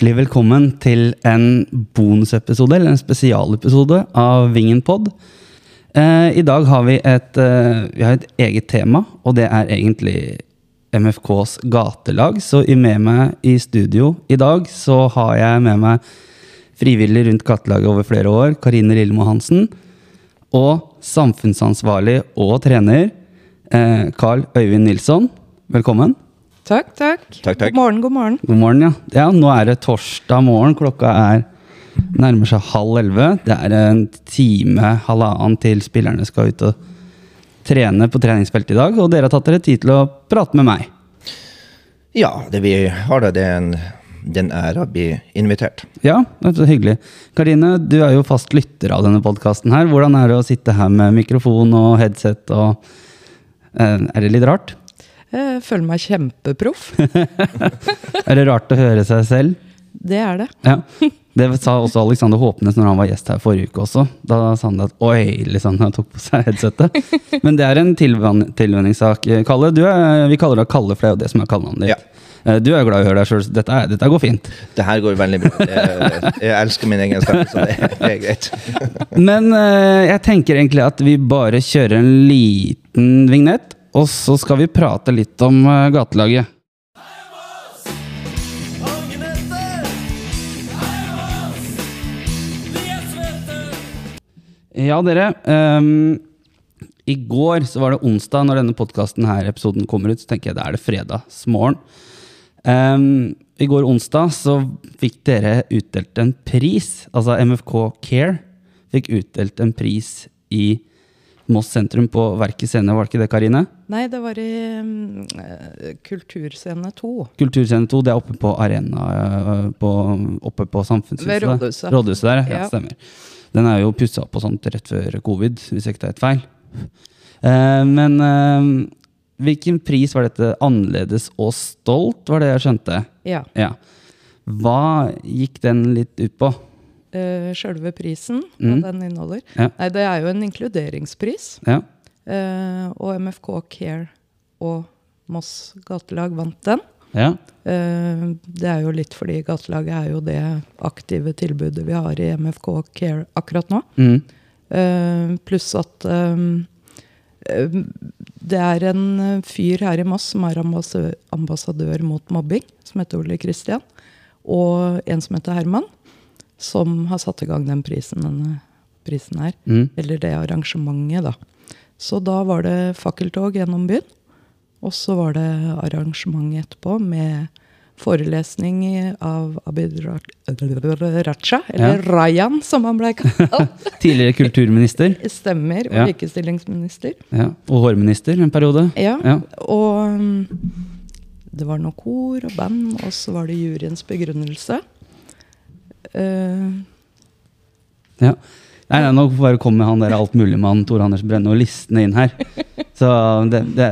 hjertelig velkommen til en bonusepisode, eller en spesialepisode av Vingen pod. Eh, I dag har vi et, eh, vi har et eget tema, og det er egentlig MFKs gatelag. Så med meg i studio i dag så har jeg med meg frivillig rundt gatelaget over flere år, Karine Lillemo Hansen. Og samfunnsansvarlig og trener, eh, Carl Øyvind Nilsson. Velkommen. Takk, takk. Takk, takk. God morgen, god morgen. God morgen, ja. ja. Nå er det torsdag morgen. Klokka er nærmer seg halv elleve. Det er en time, halvannen til spillerne skal ut og trene på treningsfeltet i dag. Og dere har tatt dere tid til å prate med meg. Ja, det vi har da, det er en, den ære å bli invitert. Ja, det er så hyggelig. Karine, du er jo fast lytter av denne podkasten her. Hvordan er det å sitte her med mikrofon og headset og eh, Er det litt rart? Jeg føler meg kjempeproff. Er det rart å høre seg selv? Det er det. Ja. Det sa også Alexander Håpnes når han var gjest her forrige uke også. Da sa han at oi, liksom, han tok på seg headsetet. Men det er en tilvenningssak. Kalle, du er, vi kaller deg Kalle, for det er jo det som er kallenavnet ditt. Ja. Du er glad i å høre deg sjøl, så dette, er- dette går fint. Det her går veldig bra. Jeg, jeg elsker min egen stemme, så det, det er greit. Men eh, jeg tenker egentlig at vi bare kjører en liten vignett, og så skal vi prate litt om eh, gatelaget. Ja, dere. Um, I går så var det onsdag når denne podkasten episoden kommer ut. Så tenker jeg da er det fredagsmorgen. Um, I går onsdag så fikk dere utdelt en pris. Altså MFK Care fikk utdelt en pris i Moss sentrum på Verket scene. Var det ikke det, Karine? Nei, det var i eh, Kulturscene 2. Kulturscene 2, det er oppe på arena øh, på, Oppe på Samfunnshuset. Ved. Rådhuset. Rådhuset der, ja. Ja. Stemmer. Den er jo pussa opp og sånt rett før covid, hvis jeg ikke tar helt feil. Uh, men uh, hvilken pris var dette? Annerledes og stolt, var det jeg skjønte? Ja. Ja. Hva gikk den litt ut på? Uh, Sjølve prisen, Mm. den inneholder. Ja. Nei, det er jo en inkluderingspris. Ja. Uh, og MFK Care og Moss gatelag vant den. ja. Uh, det er jo litt fordi gatelaget er jo det aktive tilbudet vi har i MFK Care akkurat nå. Mm. Uh, pluss at eh, det er en fyr her i Moss som er ambassadør, ambassadør mot mobbing, som heter Ole Kristian. Og en som heter Herman, som har satt i gang den prisen, denne prisen her. Mm. Eller det arrangementet, da. Så da var det fakkeltog gjennom byen. Og så var det arrangement etterpå med forelesning av Abid Ra- Raja, eller Ja. Rayan som han ble kalt. Tidligere kulturminister. Stemmer. Og Ja. likestillingsminister. Ja. Og hårminister en periode. Ja. Ja. Og um, det var noe kor og band, og så var det juryens begrunnelse. Eh, Ja. Nei, nei, nå bare kommer han der altmuligmann Tor Anders Brenne og listene inn her. Så det, det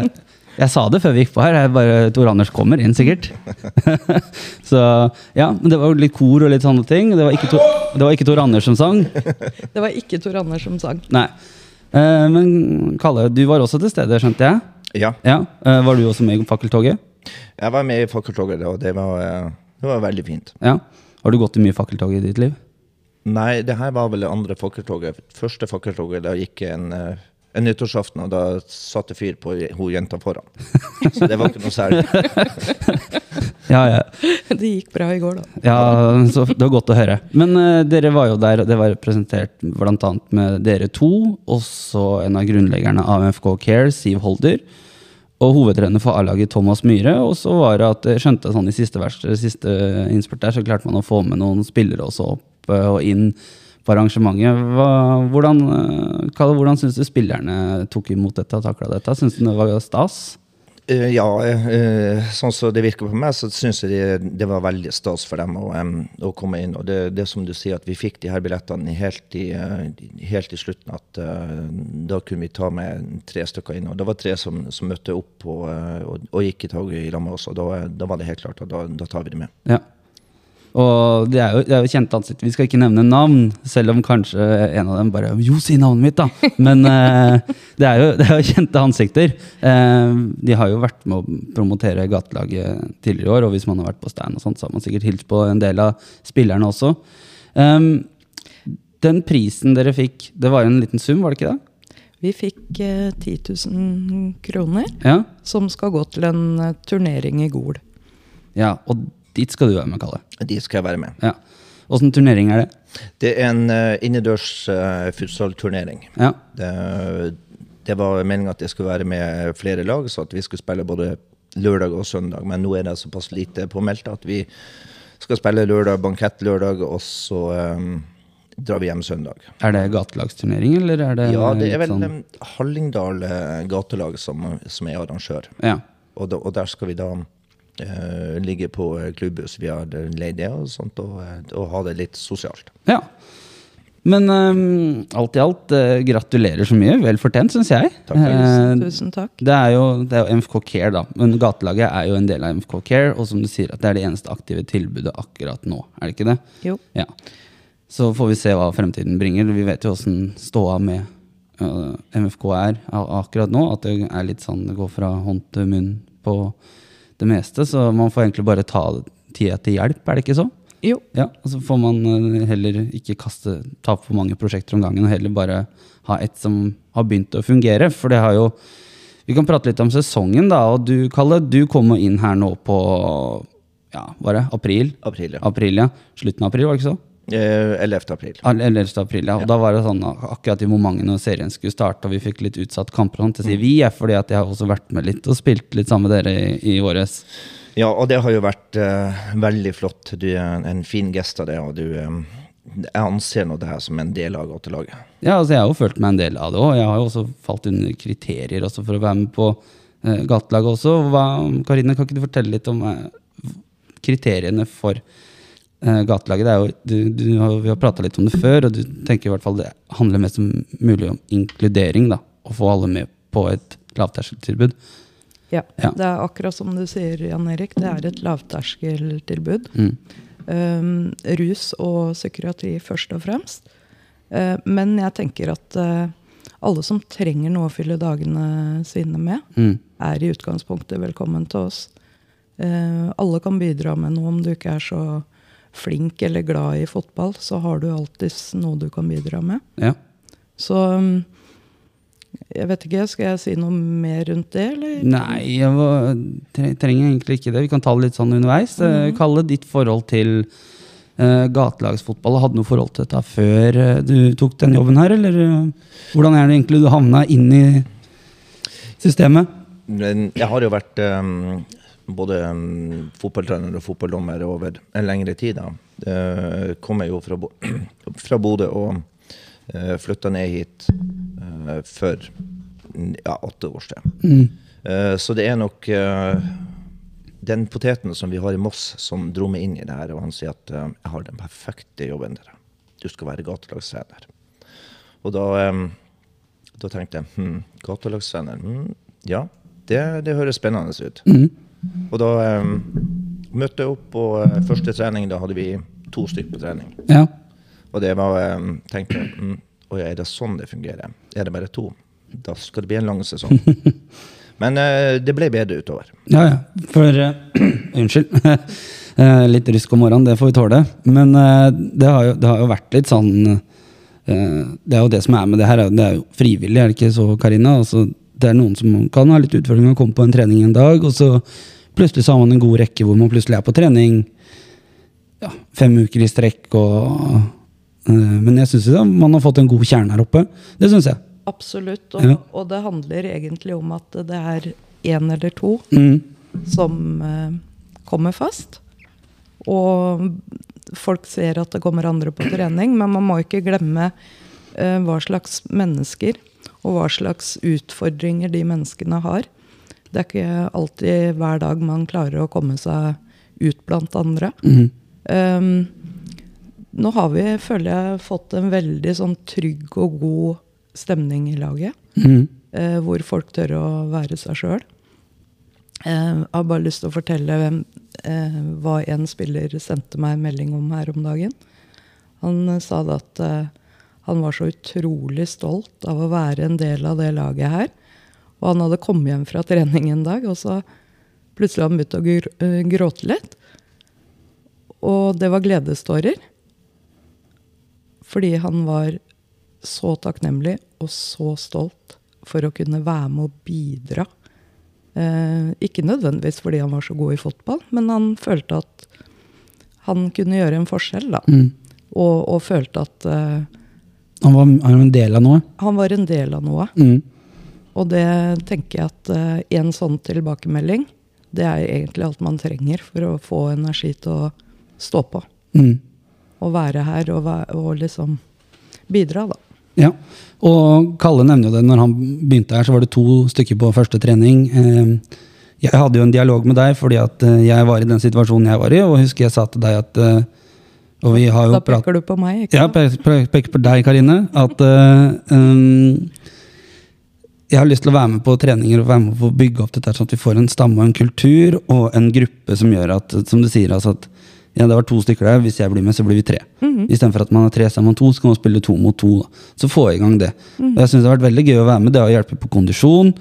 Jeg sa det før vi gikk på her. Jeg bare, Tor Anders kommer inn, sikkert. så ja, men det var jo litt kor og litt sånne ting. Det var ikke Tor, det var ikke Tor Anders som sang. det var ikke Tor Anders som sang. Nei. Eh, men Kalle, du var også til stede, skjønte jeg? Ja, Ja, eh, Var du også med i fakkeltoget? jeg var med i fakkeltoget, og det var, eh, det var veldig fint. Ja. Har du gått i mye fakkeltog i ditt liv? Nei, det her var vel det andre fakkeltoget. Første fakkeltoget, da gikk en, eh, en nyttårsaften, og da satte fyr på hun jenta foran. Så det var ikke noe særlig. Ja, ja. Det gikk bra i går, da. Ja, så Det var godt å høre. Men uh, dere var jo der, og det var representert bl.a. med dere to. Også en av grunnleggerne av MFK Care, Siv Holder. Og hovedtrener for A-laget, Thomas Myhre. Og så var det at jeg skjønte sånn i siste vers, siste innspurt der, så klarte man å få med noen spillere også opp eh, og inn på arrangementet. Hva, hvordan eh, hvordan syns du spillerne tok imot dette og takla dette? Syns du det var stas? Eh, ja, eh, sånn som det virker på meg, så syns jeg det, det var veldig stas for dem å, å komme inn. Og det, det som du sier, at vi fikk de her billettene helt i, eh, helt i slutten. At da kunne vi ta med tre stykker inn. Og det var tre som, som møtte opp og, og, og gikk i toget i lag med oss. Og da, da var det helt klart at da, da tar vi det med. Ja. Og det er, jo, det er jo kjente ansikter. Vi skal ikke nevne navn, selv om kanskje en av dem bare Jo, si navnet mitt, da! Men eh, det, er jo, det er jo kjente ansikter. Eh, de har jo vært med å promotere gatelaget tidligere i år, og hvis man har vært på stand, og sånt, så har man sikkert hilst på en del av spillerne også. Um, den prisen dere fikk, det var en liten sum, var det ikke det? Vi fikk eh, 10 000 kroner, Ja, som skal gå til en eh, turnering i Gol. ja og dit skal du være med, Kalle. Dit skal jeg være med. Ja. Åssen turnering er det? Det er en uh, innendørs uh, futsalturnering. Ja. Det, det var meningen at det skulle være med flere lag, så at vi skulle spille både lørdag og søndag. Men nå er det såpass lite påmeldt at vi skal spille lørdag, bankett lørdag, og så um, drar vi hjem søndag. Er det gatelagsturnering, eller er det Ja, det er vel sånn- Hallingdal gatelag som, som er arrangør. Ja. Og, da, og der skal vi da eh, ligge på eh, klubbhus. Vi har leid det og sånt, og, eh, og ha det litt sosialt. ja. Men um, alt i alt, uh, gratulerer så mye. Vel fortjent, syns jeg. Takk. Eh, Tusen takk. det er, jo, det er jo MFK Care, da. Men gatelaget er jo en del av MFK Care. Og som du sier, at det er det eneste aktive tilbudet akkurat nå. Er det ikke det? Jo. Ja. Så får vi se hva fremtiden bringer. Vi vet jo åssen ståa med uh, MFK er akkurat nå. At det er litt sånn det går fra hånd til munn på det meste. Så man får egentlig bare ta tida til hjelp, er det ikke så? Jo. Ja, og så får man øh, heller ikke kaste, ta for mange prosjekter om gangen, og heller bare ha ett som har begynt å fungere. For det har jo Vi kan prate litt om sesongen, da. Og du, Kalle, du kom inn her nå på ja, var det april? April, ja. April, ja. Slutten av april, var det ikke så? Eh, 11. april. 11. april, ja. Og da var det sånn akkurat i momentet når serien skulle starte, og vi fikk litt utsatt kamper, sånn, sånt, det sier vi, er fordi at jeg har også vært med litt og spilt litt sammen med dere i, i våres. Ja, og det har jo vært uh, veldig flott. Du er en, fin gest av det, og du um, Jeg anser nå det her som en del av gatelaget. Ja, altså jeg har jo følt meg en del av det òg. Jeg har jo også falt under kriterier også for å være med på uh, gatelaget også. Hva, Karine, kan ikke du fortelle litt om uh, kriteriene for eh, gatelaget? Det er jo, du, du vi har prata litt om det før, og du tenker i hvert fall det handler mest om mulig om inkludering. da, Å få alle med på et lavterskeltilbud. Ja. Ja. Det er akkurat som du sier, Jan Erik. Det er et lavterskeltilbud. Mm. Um, rus og psykiatri først og fremst. Uh, men jeg tenker at uh, alle som trenger noe å fylle dagene sine med, Mm. er i utgangspunktet velkommen til oss. Uh, alle kan bidra med noe. Om du ikke er så flink eller glad i fotball, så har du alltids noe du kan bidra med. Ja. Så um, jeg vet ikke, skal jeg si noe mer rundt det, eller? Nei, jeg var, trenger egentlig ikke det. Vi kan ta det litt sånn underveis. Eh, Kalle, ditt forhold til uh, gatelagsfotball. Hadde du noe forhold til dette før eh, du tok den jobben her, eller hvordan er det egentlig du havna inn i systemet? Jeg har jo vært eh, både um, fotballtrener og fotballdommer over en lengre tid. da. Uh, kommer jo fra, Bo fra Bodø og uh, flytta ned hit uh, for ja, åtte år siden. Mm. Eh, så det er nok eh, den poteten som vi har i Moss, som dro meg inn i det her. Og han sier at eh, jeg har den perfekte jobben der. Du skal være gatelagsstrener. Og da, um, da tenkte jeg hm, gatelagsstrener, hm, ja, det, det høres spennende ut. Mm. Og da um, møtte jeg opp på eh, første trening. Da hadde vi to stykker på trening. Ja. Og det var um, tenkte jeg, Oi, er det sånn det fungerer? Er det bare to? Da skal det bli en lang sesong. Men uh, det ble bedre utover. ja, ja. For uh, Unnskyld. Litt rysk om morgenen, det får vi tåle. Men det, har jo, det har jo vært litt sånn Det er jo det som er med det her. Det er jo frivillig, er det ikke så, Karina? Altså, det er noen som kan ha litt utfordringer med å komme på en trening en dag, og så plutselig så har man en god rekke hvor man plutselig er på trening ja, fem uker i strekk. Og, uh, men jeg syns man har fått en god kjerne her oppe. Det syns jeg. Absolutt. Og, Ja. og det handler egentlig om at det er én eller to Mm. som uh, kommer fast. Og folk ser at det kommer andre på trening, men man må ikke glemme uh, hva slags mennesker og hva slags utfordringer de menneskene har. Det er ikke alltid hver dag man klarer å komme seg ut blant andre. Mm. Um, nå har vi, føler jeg, fått en veldig sånn trygg og god stemning i laget. Mm. Uh, hvor folk tør å være seg sjøl. Jeg har bare lyst til å fortelle hvem, uh, hva en spiller sendte meg en melding om her om dagen. Han eh, sa det at eh, han var så utrolig stolt av å være en del av det laget her. Og han hadde kommet hjem fra trening en dag, og så plutselig hadde han begynt å gr eh, gråte litt. Og det var gledestårer. Fordi han var så takknemlig og så stolt for å kunne være med og bidra. Eh, ikke nødvendigvis fordi han var så god i fotball, men han følte at han kunne gjøre en forskjell. da. Mm. Og, og følte at eh, Han var, han var en del av noe. han var en del av noe. Mm. Og det tenker jeg at eh, en sånn tilbakemelding, det er egentlig alt man trenger for å få energi til å stå på. Mm. Og være her og, og liksom bidra, da. Ja, og Kalle nevner jo det, når han begynte her, så var det to stykker på første trening. Eh, Jeg hadde jo en dialog med deg fordi at eh, jeg var i den situasjonen jeg var i, og husker jeg sa til deg at eh, Og vi har jo Da peker du på meg, ikke Ja, sant? Ja, pe- peker på deg, Karine. At uh, um, jeg har lyst til å være med på treninger og være med på å bygge opp dette, sånn at vi får en stamme og en kultur og en gruppe som gjør at, som du sier, altså at ja, det var to stykker der, hvis jeg blir med, så blir vi tre. Istedenfor at man er tre sammen to, så kan man spille to mot to. Så få i gang det. Og jeg syns det har vært veldig gøy å være med. Det har hjulpet på kondisjon.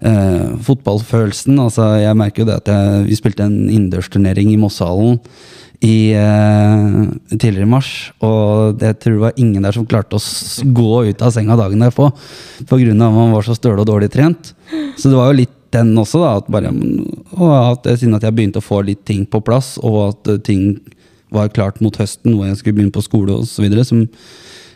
Eh, fotballfølelsen. altså Jeg merker jo det at jeg, vi spilte en innendørsturnering i Mosshallen i, uh, tidligere i mars. Og det tror jeg var ingen der som klarte å gå ut av senga dagen derpå pga. at man var så støle og dårlig trent. Så det var jo litt den også, da. At bare, og at jeg, siden at jeg begynte å få litt ting på plass, og at eh, ting var klart mot høsten, hvor jeg skulle begynne på skole osv., som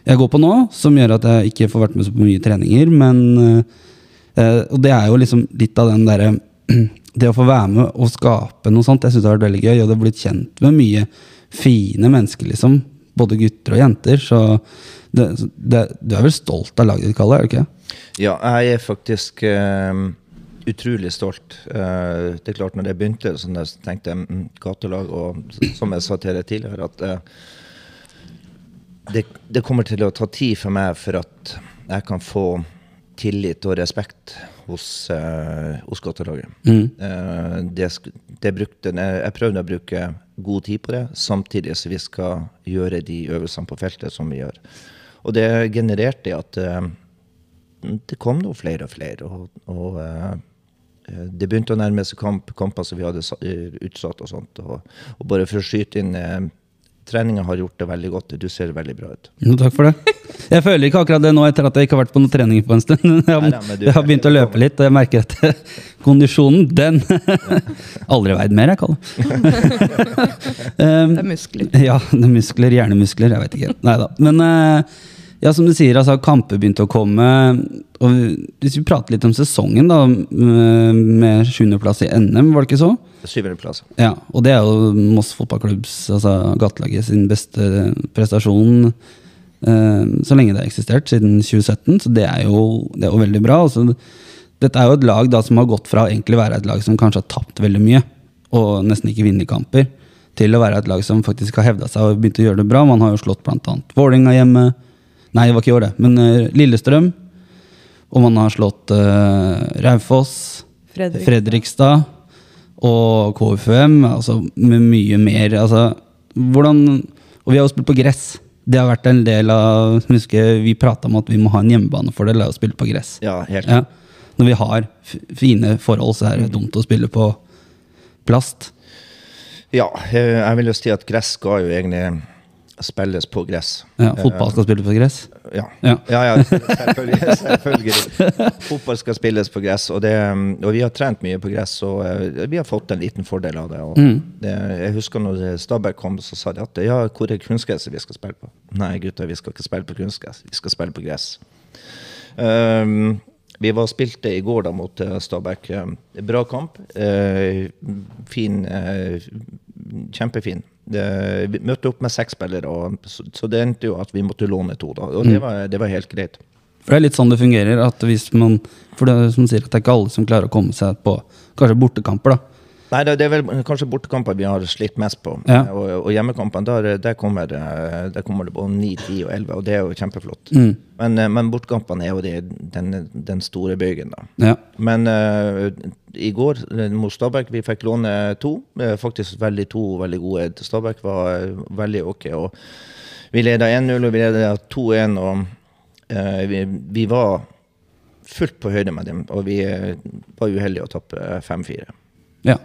jeg går på nå, som gjør at jeg ikke får vært med så mye treninger. Men uh, Og det er jo liksom litt av den derre Det å få være med og skape noe sånt, jeg syns det har vært veldig gøy. Og det har blitt kjent med mye fine mennesker, liksom. Både gutter og jenter. Så det, det, du er vel stolt av laget ditt, Kalle? Er du ikke? Ja, jeg er faktisk uh, utrolig stolt. Uh, det er klart, når jeg begynte, så tenkte jeg mm, gatelag, og som jeg sa til deg tidligere, at uh, det, det kommer til å ta tid for meg for at jeg kan få tillit og respekt hos, eh, hos gatelaget. Mm. Eh, det, det brukte, jeg, prøvde å bruke god tid på det, samtidig som vi skal gjøre de øvelsene på feltet som vi gjør. Og det genererte at eh, det kom noe flere og flere. Og, og eh, eh, det begynte å nærme seg kamp, kamper som vi hadde eh, utsatt og sånt. Og, og bare for å skyte inn Treninga har gjort det veldig godt. Du ser veldig bra ut. Jo, takk for det. Jeg føler ikke akkurat det nå etter at jeg ikke har vært på noen trening på en stund. Jeg har, Nei, nei, du- jeg har begynt å løpe litt, og jeg merker at kondisjonen, den Aldri veid mer, jeg, Kalle. Um, Det er muskler. Ja, det er muskler, hjernemuskler, jeg vet ikke. Nei da. Men eh, ja, som du sier, altså, kamper begynte å komme. Og hvis vi prater litt om sesongen, da, med sjuendeplass i NM, var det ikke så? Syvendeplass. Ja, og det er jo Moss fotballklubbs, altså gatelaget sin beste prestasjon eh, så lenge det har eksistert, siden 2017. Så det er jo, det er jo veldig bra. Altså, dette er jo et lag da som har gått fra å egentlig være et lag som kanskje har tapt veldig mye, og nesten ikke vinner kamper, til å være et lag som faktisk har hevda seg og begynt å gjøre det bra. Man har jo slått bl.a. Vålerenga hjemme. Nei, det var ikke i år, det. Men eh, Lillestrøm. Og man har slått uh, Raufoss. Fredrikstad. Fredrikstad og KFUM, altså med mye mer. Altså, hvordan, og vi har jo spilt på gress. Det har vært en del av husker Vi prata om at vi må ha en hjemmebanefordel av å spille på gress. Ja, helt. Ja. Når vi har fine forhold, så er det dumt å spille på plast. Ja, jeg vil jo si at gress skal jo egentlig spilles på gress. Ja, fotball skal spille på gress. Ja, Ja. ja, selvfølgelig, selvfølgelig. Fotball skal spilles på gress, og, det, og vi har trent mye på gress, og eh, vi har fått en liten fordel av det. Mm. det jeg husker når Stabæk kom, så sa de at ja, hvor er kunstgresset vi skal spille på? Nei, gutter, vi skal ikke spille på kunstgress, vi skal spille på gress. Um, vi var spilte i går da mot eh, Stabæk. Um, bra kamp. Uh, fin. uh, kjempefin. Det, vi møtte opp med seks spillere, og, så, så det endte jo at vi måtte låne to. da, Og det var, det var helt greit. For det er litt sånn det fungerer. at hvis man, For det er som sier at det er ikke alle som klarer å komme seg på kanskje bortekamper. da. Nei, det, det er vel kanskje bortekamper vi har slitt mest på. Ja. Og, og hjemmekampene, der, der, kommer, eh, der kommer det på 9, 10 og 11, og det er jo kjempeflott. Mm. Men, eh, men bortekampene er jo de, den, den store bøygen, da. Ja. Men uh, i går mot Stabæk, vi fikk låne to. Faktisk veldig to veldig gode. Stabæk var veldig ok. og Vi leda 1-0, og vi leda 2-1. og uh, vi, vi var fullt på høyde med dem, og vi var uheldige å tappe 5-4. ja.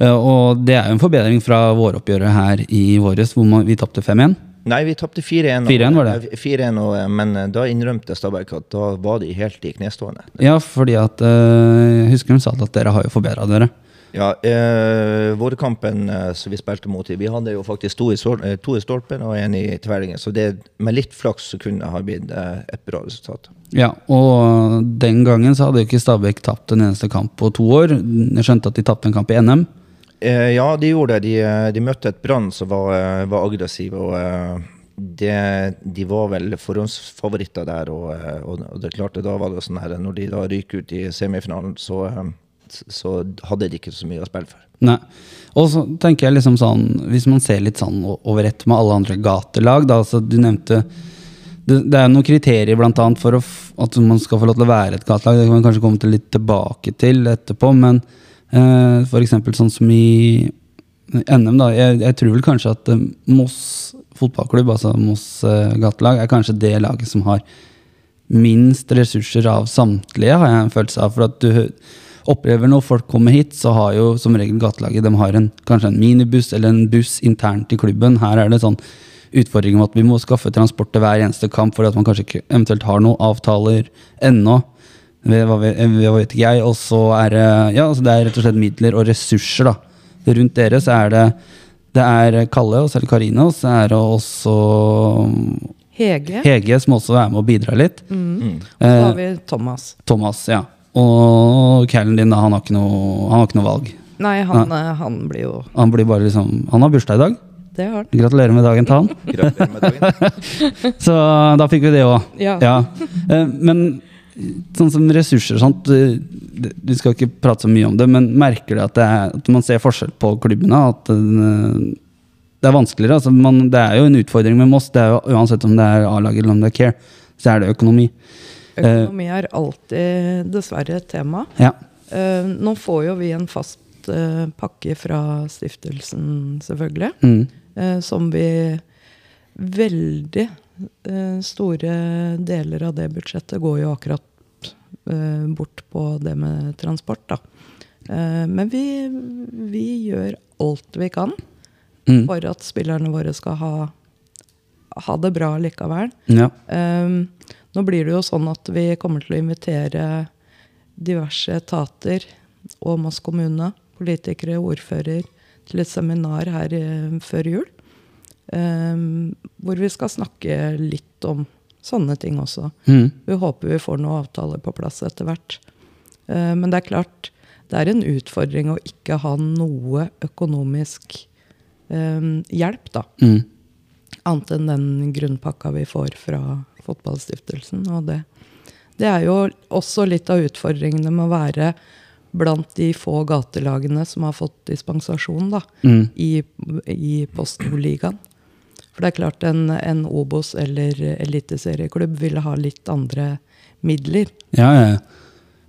Eh, Og det er jo en forbedring fra våroppgjøret her i våres, hvor vi tapte 5-1. Nei, vi tapte 4-1. 4-1 var det? eh, 4-1, eh, Men eh, da innrømte Stabæk at da var de helt i knestående. Ja, fordi at eh, Jeg husker hun sa at dere har jo forbedra dere. Ja, eh, Vårkampen eh, som vi spilte mot, vi hadde jo faktisk to i, eh, to i stolpen og en i tverlingen. Så det, med litt flaks så kunne det ha blitt eh, et bra resultat. Ja, og den gangen så hadde jo ikke Stabæk tapt en eneste kamp på to år. Jeg skjønte at de tapte en kamp i NM. Eh, ja, de gjorde det. De, eh, de møtte et Brann som var, eh, var aggressiv. og det, De var vel forhåndsfavoritter der. Og, og, og det klarte da var det sånn her, når de da ryker ut i semifinalen, så, så hadde de ikke så mye å spille for. Nei. Og så tenker jeg liksom sånn, hvis man ser litt sånn over ett med alle andre gatelag, da, altså du nevnte det, det er noen kriterier blant annet for å at man skal få lov til å være et gatelag. Det kan vi kanskje komme til litt tilbake til etterpå, men eh, for eksempel sånn som i NM, da. Jeg, jeg tror vel kanskje at eh, Moss fotballklubb, altså Moss uh, gatelag, er kanskje det laget som har minst ressurser av samtlige, har jeg en følelse av. For at du opplever når folk kommer hit, så har jo som regel gatelaget de har en, kanskje en minibuss eller en buss internt i klubben. Her er det sånn utfordring om at vi må skaffe transport til hver eneste kamp fordi at man kanskje ikke eventuelt har noen avtaler ennå. Hva vet, hva ikke jeg. Og så er det ja, altså det er rett og slett midler og ressurser. da. Rundt dere så er det det er Kalle og så er det Karine, og så er det også Hege. Hege, som også er med og bidrar litt. Mm. Så har vi Thomas. Thomas, ja. Og Callen din, da, han har ikke noe, han har ikke noe valg. Nei, han, eh, han blir jo Han blir bare liksom Han har bursdag i dag. Det har han. Gratulerer med dagen til han. Gratulerer med dagen. Så da fikk vi det òg. Ja. ja. Men sånn som ressurser eh, Vi skal ikke prate så mye om det, men merker du at, det at man ser forskjell på klubbene? At eh, det er vanskeligere? Altså man, det er jo en utfordring med Moss. Det er jo, uansett om det er A-laget eller om det er Care, så er det økonomi. Økonomi er alltid dessverre et tema. Ja. Eh, nå får jo vi en fast eh, pakke fra stiftelsen, selvfølgelig. Mm. eh, som vi Veldig eh, store deler av det budsjettet går jo akkurat eh, bort på det med transport, da. Eh, men vi, vi gjør alt vi kan Mm. for at spillerne våre skal ha, ha det bra likevel. ja. Um, nå blir det jo sånn at vi kommer til å invitere diverse etater og Moss kommune, politikere, ordfører, til et seminar her eh, før jul. Um, hvor vi skal snakke litt om sånne ting også. Mm. Vi håper vi får noen avtaler på plass etter hvert. Eh, men det er klart, det er en utfordring å ikke ha noe økonomisk eh, hjelp, da. Mm. Annet enn den grunnpakka vi får fra fotballstiftelsen. Og det, det er jo også litt av utfordringene med å være blant de få gatelagene som har fått dispensasjon da, Mm. i, i Post-Nord-ligaen. For det er klart en, en Obos- eller eliteserieklubb ville ha litt andre midler. Ja, ja.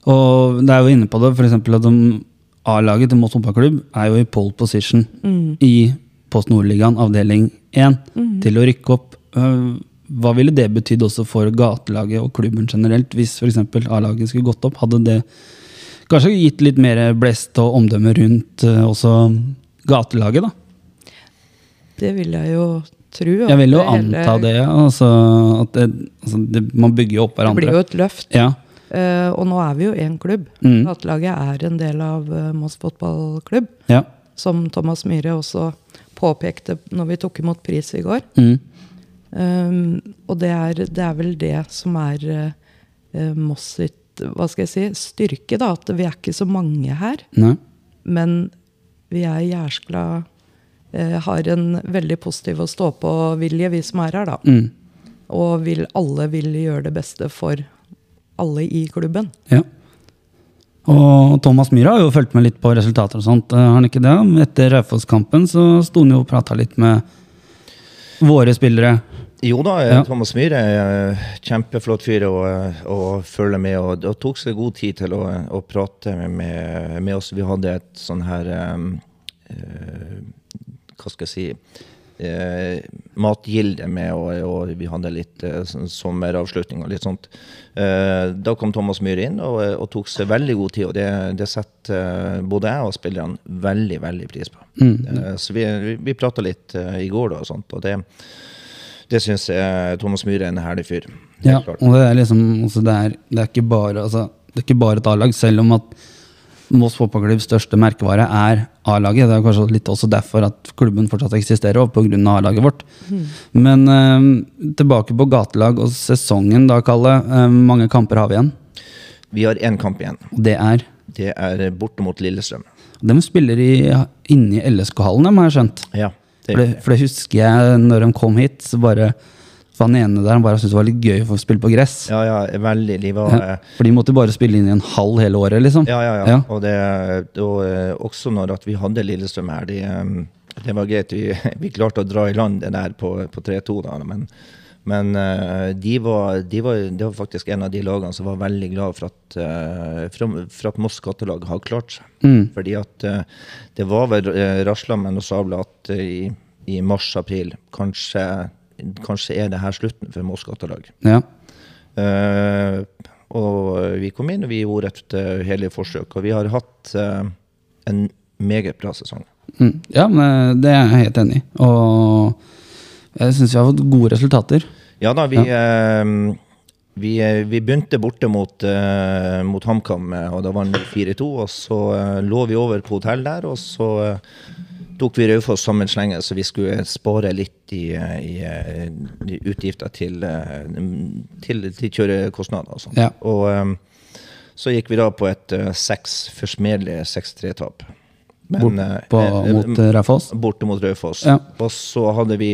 Og det er jo inne på det, f.eks. at de- A-laget til Moss fotballklubb er jo i pole position i Post Nordligaen avdeling 1 til å rykke opp. Øh, Hva ville det betydd også for gatelaget og klubben generelt, hvis f.eks. A-laget skulle gått opp? Hadde det kanskje gitt litt mer blest og omdømme rundt øh, også gatelaget, da? Det vil jeg jo tro. Jeg vil jo anta det. Altså, at det, altså, det, man bygger jo opp Det blir jo et løft. Ja. Uh, og nå er vi jo én klubb. Mm. Nattlaget er en del av uh, Moss fotballklubb. ja. Som Thomas Myhre også påpekte når vi tok imot pris i går. Mm. Um, og det er, det er vel det som er eh, Moss sitt hva skal jeg si, styrke. da, At vi er ikke så mange her. Nei. Men vi er jæskla eh, Har en veldig positiv å stå på-vilje, vi som er her. da. Mm. Og vil, alle vil gjøre det beste for alle i klubben. Ja. Og Thomas Myhre har jo fulgt med litt på resultater og sånt, har han ikke det? Etter Raufoss-kampen så sto han jo og prata litt med våre spillere. Jo da, Ja. Thomas Myhre er kjempeflott fyr å, å følge med, og, det tok seg god tid til å, å prate med, med oss. Vi hadde et sånn her um, eh, Hva skal jeg si eh, Matgilde med, og, og vi hadde litt eh, sommeravslutning og litt sånt. Eh, da kom Thomas Myhre inn og, og tok seg veldig god tid, og det, det setter eh, både jeg og spillerne veldig, veldig pris på. Eh, så vi, vi, vi prata litt eh, i går da, og sånt, og det det syns jeg Thomas Myhre er en herlig fyr. Ja, klart. og det er liksom altså det, er, det, er ikke bare, altså, det er ikke bare et A-lag, selv om at Moss fotballklubbs største merkevare er A-laget. Det er kanskje litt også derfor at klubben fortsatt eksisterer, og pga. A-laget vårt. Men eh, tilbake på gatelag og sesongen, da, Kalle. Eh, mange kamper har vi igjen. Vi har én kamp igjen. Det er Det er borte mot Lillestrøm. De spiller i, inne i LSK-hallen, har jeg skjønt. Ja, det For det, for det husker jeg når de kom hit, så bare var han ene der han bare syntes det var litt gøy å få spille på gress. ja, ja veldig. livet var Ja, For de måtte bare spille inn i en halv hele året, liksom. Ja, ja, ja. Ja. Og, det, og eh, også når at vi hadde Lillestrøm her, de, eh, det var greit. Vi, vi klarte å dra i land det der på, på 3-2, da. Men, men eh, de var, de var, det var faktisk en av de lagene som var veldig glad for at, for, for at Moss skattelag har klart seg. Mm. Fordi at det var vel rasla med noe sabla at i, i mars-april kanskje, kanskje er det her slutten for Moss gatelag. Ja. Uh, og vi kom inn, og vi gjorde et uh, hellig forsøk. Og vi har hatt uh, en meget bra sesong. Mm. ja, men det er jeg helt enig i. Og jeg syns vi har fått gode resultater. Ja da, vi, eh, vi, eh, vi begynte borte mot, uh, mot HamKam, eh, og da vant vi 4-2. Og så eh, lå vi over på hotell der, og så eh, tok vi Raufoss sammenslenge, så vi skulle spare litt i, eh, i, eh, i utgifter til, eh, til, til kjørekostnader og sånt. Ja. Og um, så gikk vi da på et uh, seks forsmedelig 6-3-tap. Men, Bort eh, på, eh, mot eh, Raufoss. borte mot Raufoss. Ja. Og så hadde vi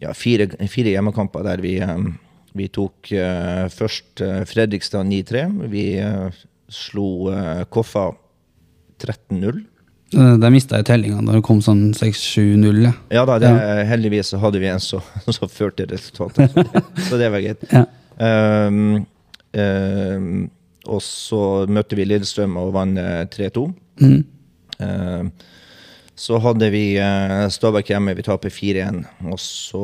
ja, fire, fire hjemmekamper der vi, um, vi tok uh, først uh, Fredrikstad 9-3. Vi eh, slo eh, Koffa 13-0. Eh, Der mista jeg tellinga da det kom sånn 6-7-0. Ja. Ja da, det, heldigvis så hadde vi en så, så førte resultatet. Så, det- så det var greit. Ja. Um, um, og så møtte vi Lillestrøm og vant eh, 3-2. Mm. Um, så hadde vi uh, Stabæk hjemme, vi taper 4-1. Og så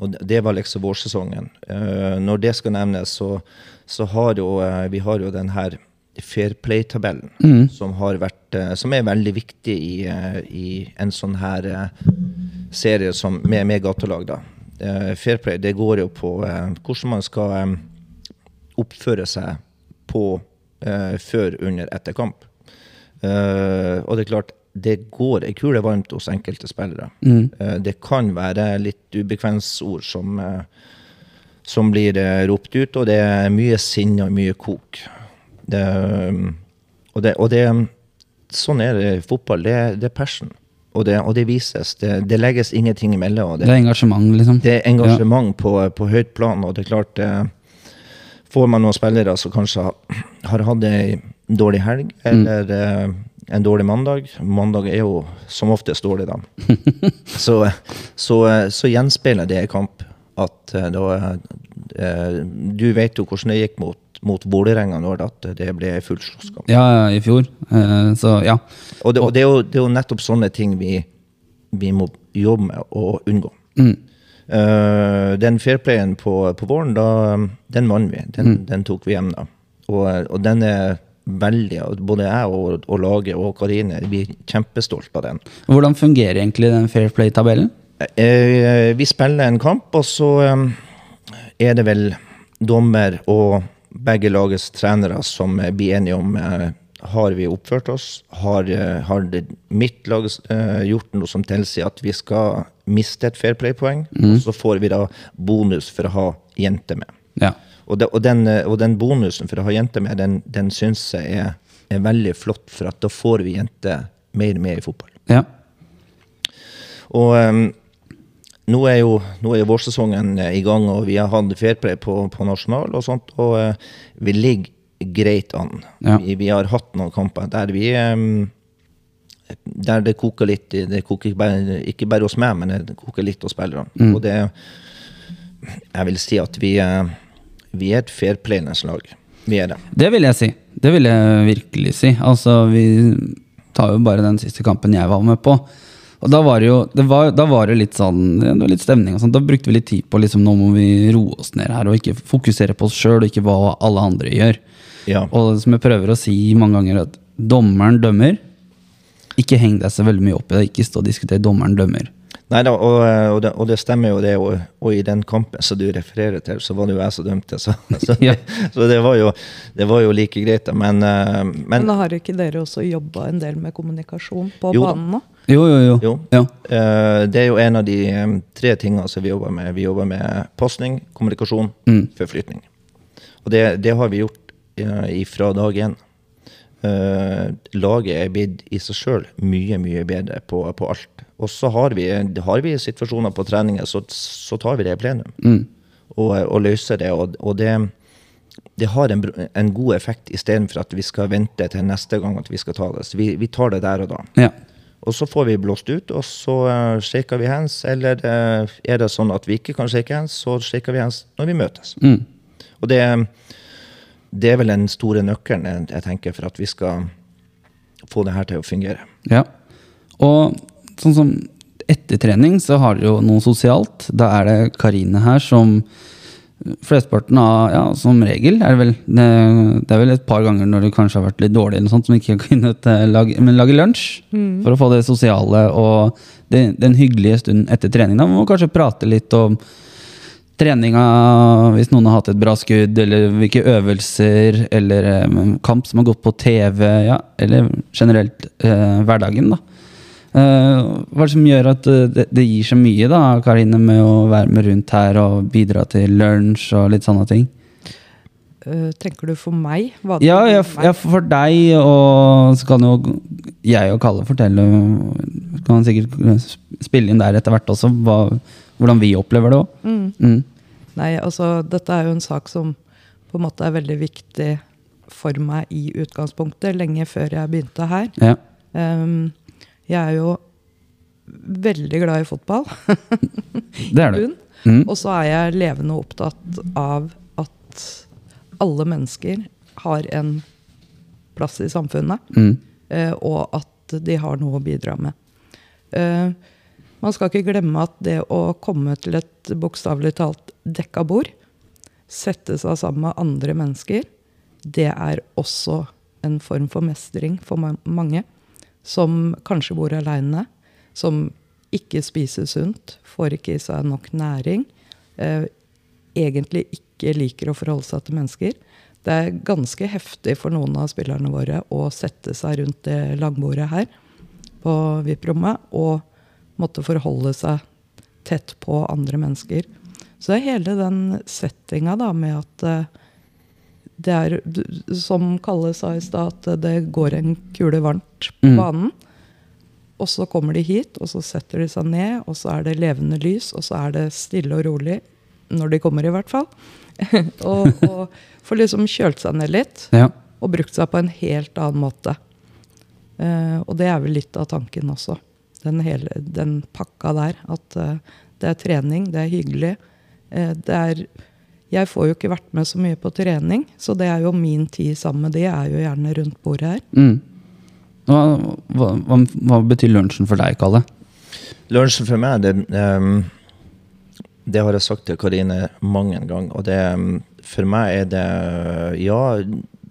Og det- det var liksom vårsesongen. Uh, når det skal nevnes, så, så har jo uh, vi har jo den her Fair Play-tabellen, som, har vært, eh, som er veldig viktig i, eh, i en sånn her eh, serie som, med, med gatelag. da. Fair Play det går jo på hvordan man skal oppføre seg på før, under, etter kamp. Og det er klart, det går ei kule varmt hos enkelte spillere. Mm. det kan være litt ubekvemsord som, som blir ropt ut, og det er mye sinne og mye kok. Det, um, og det, og det Sånn er det i fotball. Det, det er passion. Og det, og det vises. Det, det legges ingenting imellom. Det, Det er engasjement, liksom. det er engasjement på, på høyt plan, og det er klart eh, Får man noen spillere som kanskje har, har hatt ei dårlig helg, eller eh, en dårlig mandag Mandag er jo som oftest dårlig, da. så, så, så gjenspeiler det i kamp at eh, da eh, Du vet jo hvordan det gikk mot, mot Vålerenga når at det ble full slåsskamp. Ja, i fjor. Eh, Så ja. Og, det, og det, er jo, det er jo nettopp sånne ting vi, vi må jobbe med å unngå. Mm. Den fairplayen på, på våren, da, den vant vi. Den, den tok vi hjem da. Og, og den er veldig Både jeg og, og laget og Karine vi er kjempestolt av den. Hvordan fungerer egentlig den Fair Play-tabellen? Eh, vi spiller en kamp, og så eh, er det vel dommer og begge lagets trenere som blir enige om eh, har vi oppført oss. Har, har det, mitt lag gjort noe som tilsier at vi skal miste et fair play-poeng? Og så får vi da bonus for å ha jenter med. Ja. Og, det, og, den, og den bonusen for å ha jenter med, den, den syns jeg er, er veldig flott, for at da får vi jenter mer med i fotball. ja. Og nå er jo nå er vårsesongen eh, i gang, og vi har hatt fairplay på, på nasjonal og sånt, og uh, vi ligger greit an. Ja. Vi, vi har hatt noen kamper der vi um, Der det koker litt. Det koker ikke bare, ikke bare hos meg, men det koker litt hos spillerne. Mm. Og det Jeg vil si at vi, vi er et fairplayende lag. Vi er det. Det vil jeg si. Det vil jeg virkelig si. Altså, vi tar jo bare den siste kampen jeg var med på. Og da var det jo det var, da var det litt sånn det var litt stemning og sånn. Da brukte vi litt tid på liksom, nå må vi roe oss ned her og ikke fokusere på oss sjøl og ikke hva alle andre gjør. Ja. Og som jeg prøver å si mange ganger, at dommeren dømmer. Ikke heng deg så veldig mye opp i det. Ikke stå og diskutere dommeren dømmer. Nei da, og, og, det, og det stemmer jo det. Og, og i den kampen som du refererer til, så var det jo jeg som dømte. Så, så, Ja. så det, var jo, det var jo like greit. da, Men, eh, men Men har ikke dere også jobba en del med kommunikasjon på Jo da. banen nå? Jo, jo, jo. Jo. Ja. Eh, Det er jo en av de eh, tre tingene som vi jobber med. Vi jobber med pasning, kommunikasjon, Mm. forflytning. Og det, det har vi gjort uh, fra dag én. Eh, laget er blitt i seg sjøl mye, mye bedre på, på alt. Og så har vi, har vi situasjoner på treninger, så, så tar vi det i plenum. Mm. Og, og løser det. Og, og det, det har en, en god effekt istedenfor at vi skal vente til neste gang at vi skal ta det. Så vi, vi tar det der og da. ja. Og så får vi blåst ut, og så uh, shaker vi hands. Eller eh, er det sånn at vi ikke kan shake hands, så shaker vi hands når vi møtes. Mm. Og det, det er vel den store nøkkelen jeg, jeg tenker for at vi skal få det her til å fungere. Ja. Og sånn som etter trening så har dere jo noe sosialt. Da er det Karine her som Flesteparten av, ja, som regel, er det vel det, det er vel et par ganger når du kanskje har vært litt dårlig, eller sånt, som ikke har kunnet eh, lage, men lage lunsj. For å få det sosiale og det, den hyggelige stunden etter trening. Da må man kanskje prate litt om treninga, hvis noen har hatt et bra skudd, eller hvilke øvelser, eller eh, kamp som har gått på TV, ja, eller generelt eh, hverdagen, da. Eh, hva er det som gjør at eh, det, det gir så mye, da, Karine, med å være med rundt her og bidra til lunsj og litt sånne ting? Uh, tenker du for meg? Ja, ja, meg? ja, for deg, og så kan jo jeg og Kalle fortelle Kan han sikkert spille inn der etter hvert også, hva, hvordan vi opplever det òg. Mm. Mm. Nei, altså dette er jo en sak som på en måte er veldig viktig for meg i utgangspunktet, lenge før jeg begynte her. Ja. Ehm, jeg er jo veldig glad i fotball. Det er du. Mm. Og så er jeg levende opptatt av at alle mennesker har en plass i samfunnet, Mm. eh, og at de har noe å bidra med. Eh, man skal ikke glemme at det å komme til et bokstavelig talt dekka bord, sette seg sammen med andre mennesker, det er også en form for mestring for mange mange. Som kanskje bor aleine, som ikke spiser sunt, får ikke i seg nok næring, eh, egentlig ikke liker å forholde seg til mennesker. Det er ganske heftig for noen av spillerne våre å sette seg rundt det langbordet her på VIP-rommet og måtte forholde seg tett på andre mennesker. Så det er hele den settinga da med at eh, det er, som Kalle sa i stad, at det går en kule varmt på Mm. banen. Og så kommer de hit, og så setter de seg ned, og så er det levende lys, og så er det stille og rolig. Når de kommer, i hvert fall. og, og får liksom kjølt seg ned litt, Ja. og brukt seg på en helt annen måte. Uh, og det er vel litt av tanken også. Den, hele, den pakka der. At uh, det er trening, det er hyggelig. Uh, det er Jeg får jo ikke vært med så mye på trening, så det er jo min tid sammen med de er jo gjerne rundt bordet her. Mm. Hva, hva, hva, hva betyr lunsjen for deg, Kalle? Lunsjen for meg, det, um, det har jeg sagt til Karine mange ganger. Og det, ehm, for meg er det Ja,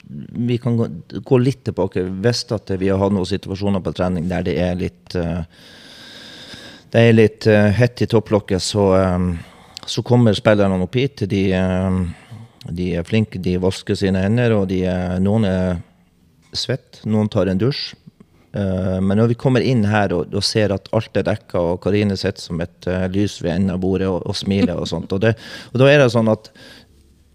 vi kan gå, gå litt tilbake. Hvis at vi har hatt noen situasjoner på trening der det er litt uh, Det er litt uh, hett i topplokket, så, ehm, så kommer spillerne opp hit. De, ehm, de er flinke, de vasker sine hender, og de, noen er svett, noen tar en dusj. Eh, men når vi kommer inn her og, og ser at alt er dekka, og Karine sitter som et eh, lys ved enden av bordet og, og smiler og sånt, og, det, og da er det sånn at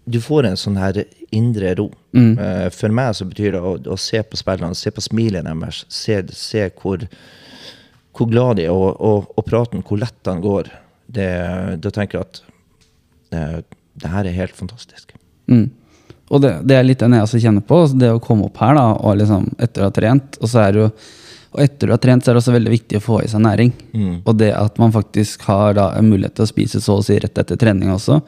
du får en sånn her indre ro. Mm. Eh, for meg så betyr det å, å se på spillerne, se på smilet deres, se, se hvor, hvor glad de er, og praten, hvor lett den går. Det, da tenker jeg at eh, det her er helt fantastisk. Mm. Og det, det er litt den jeg også kjenner på. altså Det å komme opp her da, og liksom etter å ha trent, og så er jo og etter du har trent, så er det også veldig viktig å få i seg næring. Og det at man faktisk har da en mulighet til å spise så å si rett etter trening også,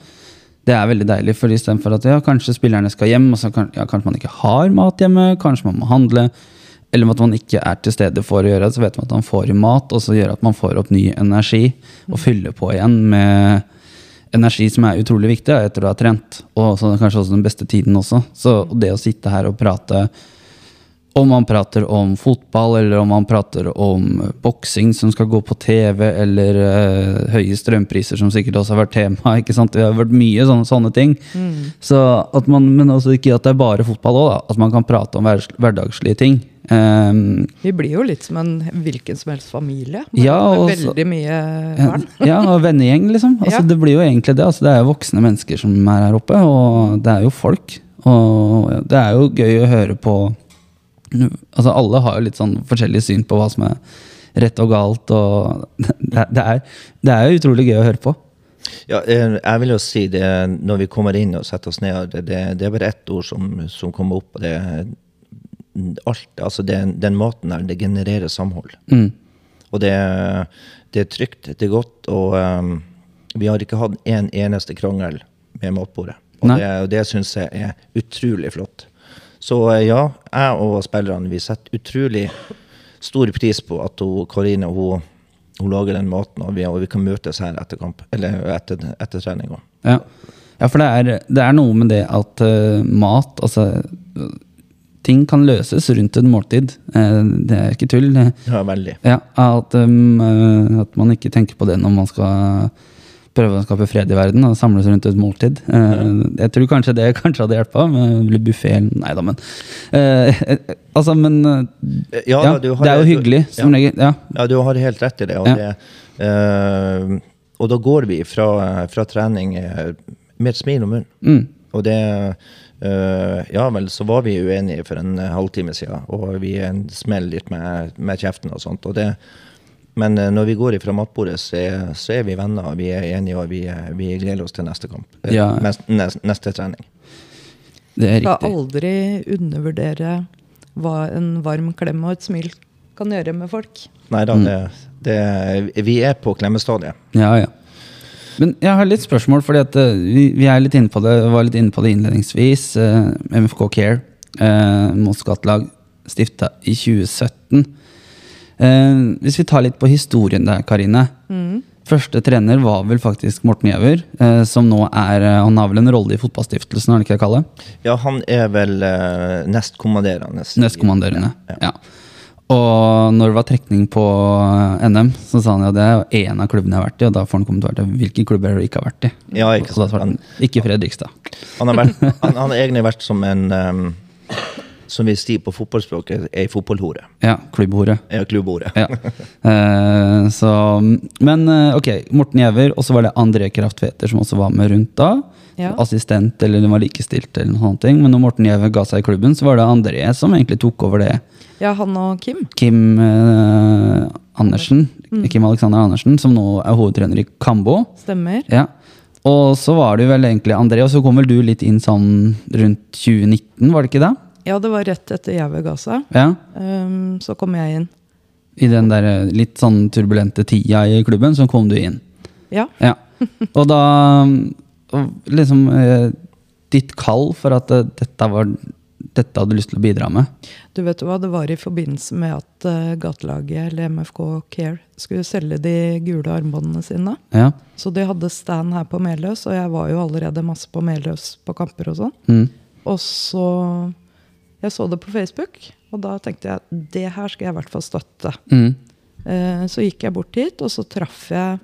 det er veldig deilig. For istedenfor at ja, kanskje spillerne skal hjem, og så kan, ja, kanskje man ikke har mat hjemme, kanskje man må handle, eller at man ikke er til stede for å gjøre det, så vet man at man får i mat, og så gjør at man får opp ny energi og fyller på igjen med energi som er utrolig viktig etter du har trent. Og kanskje også den beste tiden også. Så det å sitte her og prate om man prater om fotball, eller om man prater om boksing som skal gå på TV, eller uh, høye strømpriser, som sikkert også har vært tema. ikke sant? Det har vært mye sånne, sånne ting. Så at man, men også ikke at det er bare fotball òg, at man kan prate om hver, hverdagslige ting. Um, Vi blir jo litt som en hvilken som helst familie. Ja, med og så- veldig mye barn. ja, og vennegjeng, liksom. Altså, Ja. Det blir jo egentlig det. Altså, det er jo voksne mennesker som er her oppe, og det er jo folk. Og det er jo gøy å høre på Altså, alle har jo litt sånn forskjellig syn på hva som er rett og galt, og det, det, er, det er utrolig gøy å høre på. Ja, eh, jeg vil jo si det når vi kommer inn og setter oss ned, det, det, er bare ett ord som, som kommer opp, det alt. Altså det, den maten her, det genererer samhold. Mm. Og det, det er trygt, det er godt, og um, vi har ikke hatt en eneste krangel med matbordet. Og Nei. det, og det syns jeg er utrolig flott. Så eh, ja, jeg og spillerne vi setter utrolig stor pris på at hun, Karine hun, hun lager den maten, og vi, og vi kan møtes her etter kamp, eller etter, etter trening. Ja. ja, for det er, det er noe med det at uh, mat Altså, ting kan løses rundt et måltid. Eh, det er ikke tull. Ja, veldig. Ja, at, um, at man ikke tenker på det når man skal prøve å skape fred i verden og samles rundt et måltid. Eh, Jeg tror kanskje det kanskje hadde hjulpet med buffé Nei da, men eh, Altså, men eh, Ja, ja, du har- Det er jo hyggelig, som regel. Ja. Ja, du har helt rett i det. Og, det, og da går vi fra, fra trening med et smil om munnen. Mm. Og det Ja vel, så var vi uenige for en halvtime siden, og vi smeller litt med, med kjeften og sånt. Og det, men eh, når vi går ifra matbordet, så er, så er vi venner, vi er enige, og vi, er- vi gleder oss til neste kamp. Eh, Ja. Neste, neste, trening. Det er riktig. Skal aldri undervurdere hva en varm klem og et smil kan gjøre med folk. Nei da, Mm. det, det, vi er på klemmestadiet. Ja, ja. Men jeg har litt spørsmål, fordi at eh, vi, vi er litt inne på det, var litt inne på det innledningsvis. Eh, MFK Care, eh, Moss Gattelag, stifta i 2017. Eh, hvis vi tar litt på historien der, Karine. Første trener var vel faktisk Morten Gjæver, eh, som nå er eh, Han har vel en rolle i Fotballstiftelsen, er det ikke det kallet? Ja, han er vel uh, nestkommanderende. Nestkommanderende. Ja. Ja. Og når det var trekning på NM, så sa han ja, det er jo en av klubbene jeg har vært i. Og da får han kommentar til hvilke klubber du ikke har vært i. Ja, ikke sant. han ikke Fredrikstad. Han har, vært, han, han har egentlig vært som en um, Som vi sier på fotballspråket, er ei fotballhore. Ja, klubbhore. Ja, klubbhore. Ja. Eh, så, men eh, ok, Morten Giæver, og så var det André Kraftveter som også var med rundt da. Ja. Assistent, eller det var likestilt, eller noe sånt. Men når Morten Giæver ga seg i klubben, så var det André som egentlig tok over det. Ja, han og Kim. Kim eh, Andersen, Kim Alexander Andersen, som nå er hovedtrener i Kambo. Stemmer. Ja. Og så var det jo vel egentlig André, og så kom vel du litt inn sånn rundt 2019, var det ikke det? Ja, det var rett etter Jæve ga seg. Ja. Um, så kom jeg inn. I den der eh, litt sånn turbulente tida i klubben, så kom du inn. Ja. Ja. Og da liksom eh, Ditt kall for at eh, dette var dette hadde du lyst til å bidra med. Du vet hva, det var i forbindelse med at uh, gatelaget, eller MFK Care, skulle selge de gule armbåndene sine. Ja. Så de hadde stand her på Meløs, og jeg var jo allerede masse på Meløs på kamper og sånn. Mm. Og så Jeg så det på Facebook, og da tenkte jeg at det her skal jeg i hvert fall støtte. Mm. Eh, så gikk jeg bort dit, og så traff jeg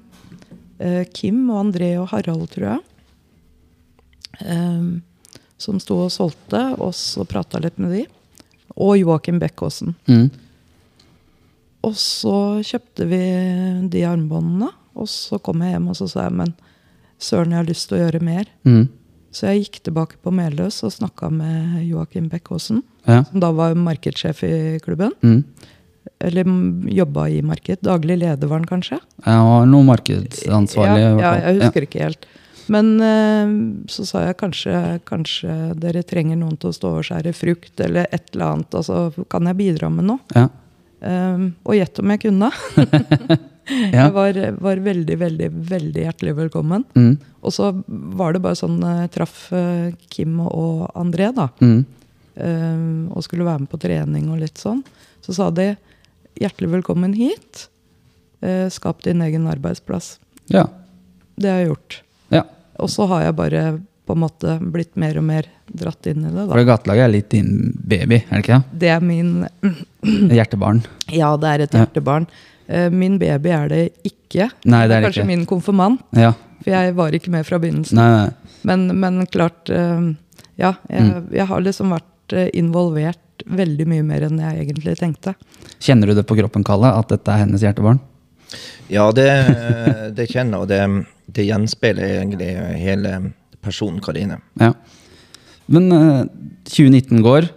eh, Kim og André og Harald, tror jeg. Eh, som sto og solgte, og så prata litt med de. Og Joakim Bekkåsen. Mm. Og så kjøpte vi de armbåndene, og så kom jeg hjem og så sa jeg, men søren, jeg har lyst til å gjøre mer. Mm. Så jeg gikk tilbake på Meløs og snakka med Joakim Bekkåsen, Ja. som da var markedssjef i klubben. Mm. Eller jobba i marked. Daglig leder var han kanskje? Ja, var noe markedsansvarlig. Ja, ja, jeg husker ikke helt. Men eh, så sa jeg kanskje, kanskje dere trenger noen til å stå og skjære frukt, eller et eller annet. Altså, kan jeg bidra med noe? Ja. Um, og gjett om jeg kunne. Ja. Jeg var, var veldig, veldig, veldig hjertelig velkommen. Mm. Og så var det bare sånn Jeg traff eh, Kim og André, da. Mm. eh, og skulle være med på trening og litt sånn. Så sa de hjertelig velkommen hit. Eh, skap din egen arbeidsplass. Ja. Det har jeg gjort. ja. Og så har jeg bare på en måte blitt mer og mer dratt inn i det. Da. For gatelaget er litt din baby, er det ikke det? Det er min Hjertebarn. Ja, det er et hjertebarn. Eh, Min baby er det ikke. Nei, det er Kanskje ikke. min konfirmant, Ja. for jeg var ikke med fra begynnelsen. Nei, nei. Men, men klart eh, Ja, jeg, Mm. jeg har liksom vært eh, involvert veldig mye mer enn jeg egentlig tenkte. Kjenner du det på kroppen, Kalle, at dette er hennes hjertebarn? Ja, det, det kjenner jeg, og det, det gjenspeiler egentlig hele personen Karine. Ja. Men eh, 2019 går,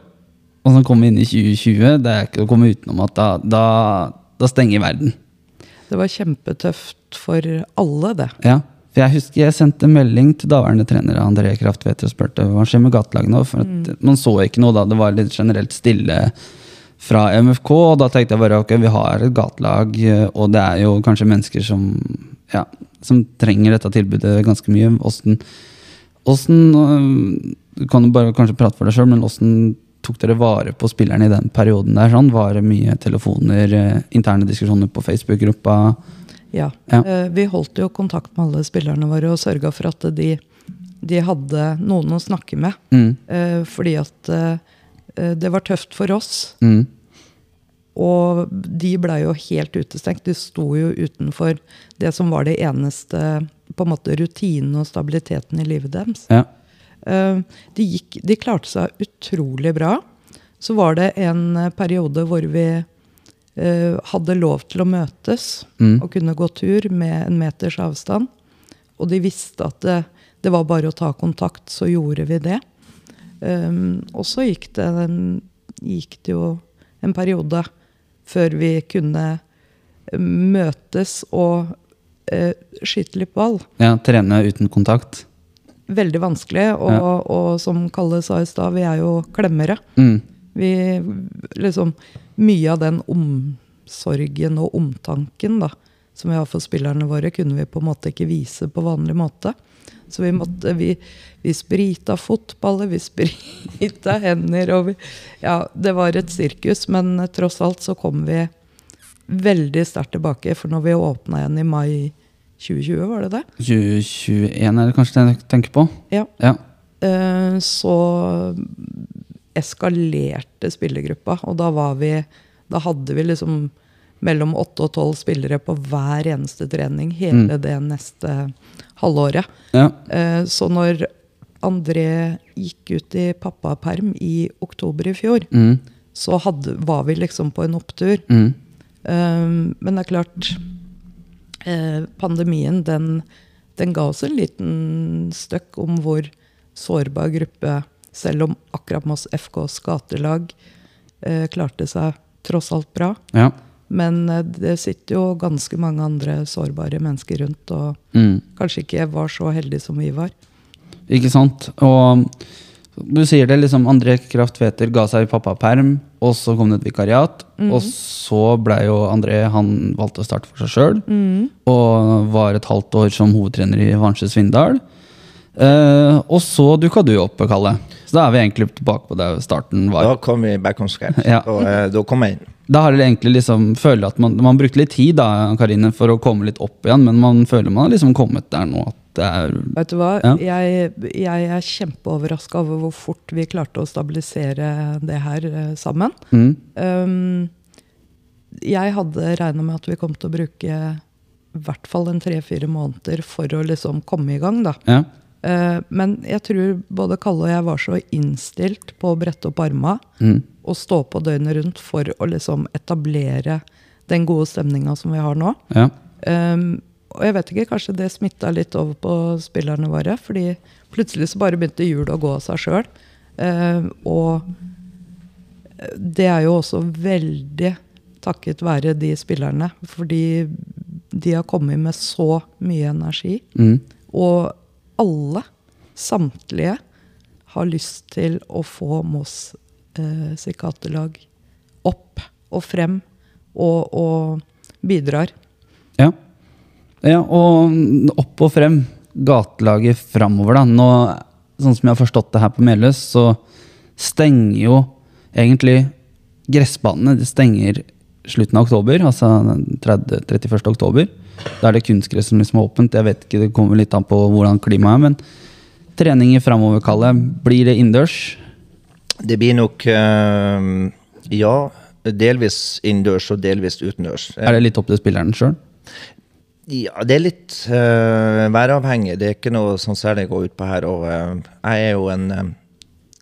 og så kommer vi inn i 2020. Det er ikke å komme utenom at da, da, da stenger verden. Det var kjempetøft for alle, det. Ja. For jeg husker jeg sendte melding til daværende trener André Kraftvedt og spurte hva skjer med gatelaget nå. For at man så ikke noe da. Det var litt generelt stille fra MFK. Og da tenkte jeg bare ok, vi har et gatelag, og det er jo kanskje mennesker som, ja, som trenger dette tilbudet ganske mye. Åssen Åssen øh, Du kan jo bare kanskje prate for deg sjøl, men åssen tok dere vare på spillerne i den perioden der? sånn? Var det mye telefoner, eh, interne diskusjoner på Facebook-gruppa? Ja. Ja. Eh, Vi holdt jo kontakt med alle spillerne våre og sørga for at de, de hadde noen å snakke med. Mm, Eh, Fordi at det var tøft for oss. mm, Og de blei jo helt utestengt. De sto jo utenfor det som var det eneste på en måte rutinen og stabiliteten i livet deres. ja. Eh, De, gikk, de klarte seg utrolig bra. Så var det en eh, periode hvor vi eh, hadde lov til å møtes Mm. og kunne gå tur med en meters avstand. Og de visste at det, det var bare å ta kontakt, så gjorde vi det. Um, og så gikk det, en, gikk det jo en periode før vi kunne møtes og eh, skyte litt ball. ja. Trene uten kontakt. Veldig vanskelig, og, Ja. og som Kalle sa i stad, vi er jo klemmere. Mm, Vi liksom Mye av den omsorgen og omtanken da, som vi har for spillerne våre, kunne vi på en måte ikke vise på vanlig måte. Så vi måtte Vi, vi sprita fotballer, vi sprita hender, og vi Ja, det var et sirkus, men tross alt så kom vi veldig sterkt tilbake. For når vi åpna igjen i mai 2020, var det det? 2021 er det kanskje det jeg tenker på? Ja. Ja. Eh, så eskalerte spillergruppa. Og da var vi Da hadde vi liksom mellom åtte og tolv spillere på hver eneste trening hele det neste halvåret. ja. Eh, så når André gikk ut i pappaperm i oktober i fjor, Mm, så hadde, var vi liksom på en opptur. mm, Um, men det er klart eh, Pandemien den, den ga oss en liten støkk om hvor sårbar gruppe, selv om akkurat Moss FKs gatelag eh, klarte seg tross alt bra. ja. Men eh, det sitter jo ganske mange andre sårbare mennesker rundt, og Mm. kanskje ikke var så heldige som vi var. Ikke sant? Og du sier det, liksom André Kraft Tveter ga seg i pappaperm, og så kom det et vikariat. Og så ble jo André Han valgte å starte for seg sjøl, og var et halvt år som hovedtrener i Vansje Svindal. Eh, og så dukka du opp, Kalle. Så da er vi egentlig tilbake på der starten var. Da kom vi back on scratch. Ja. Og, eh, da kom jeg inn. Da har dere egentlig liksom føler at man, man brukte litt tid da, Karine, for å komme litt opp igjen, men man føler man har liksom kommet der nå at det er Vet du hva? Ja. Jeg, jeg er kjempeoverraska over hvor fort vi klarte å stabilisere det her uh, sammen. mm, Um, jeg hadde regna med at vi kom til å bruke i hvert fall en tre-fire måneder for å liksom komme i gang. da. Ja. Eh, men jeg tror både Kalle og jeg var så innstilt på å brette opp arma Mm, og stå på døgnet rundt for å liksom etablere den gode stemninga som vi har nå. ja. Um, og jeg vet ikke, kanskje det smitta litt over på spillerne våre. fordi plutselig så bare begynte hjulet å gå av seg sjøl. og det er jo også veldig takket være de spillerne. Fordi de har kommet med så mye energi. Mm, Og alle, samtlige, har lyst til å få Moss eh, sitt opp og frem, og, og bidrar. Ja. Og opp og frem. Gatelaget framover, da. Nå, sånn som jeg har forstått det her på Meløs, så stenger jo egentlig gressbanene. Det stenger slutten av oktober, altså 30, 31. oktober. Da er det kunstgress som liksom er åpent. Jeg vet ikke, Det kommer litt an på hvordan klimaet er. Men treninger framover, Kalle, blir det innendørs? Det blir nok eh, ja, delvis innendørs og delvis utendørs. Er det litt opp til spilleren sjøl? Ja, det er litt uh, væravhengig. Det er ikke noe sånn særlig å gå ut på her. Og uh, jeg er jo en uh,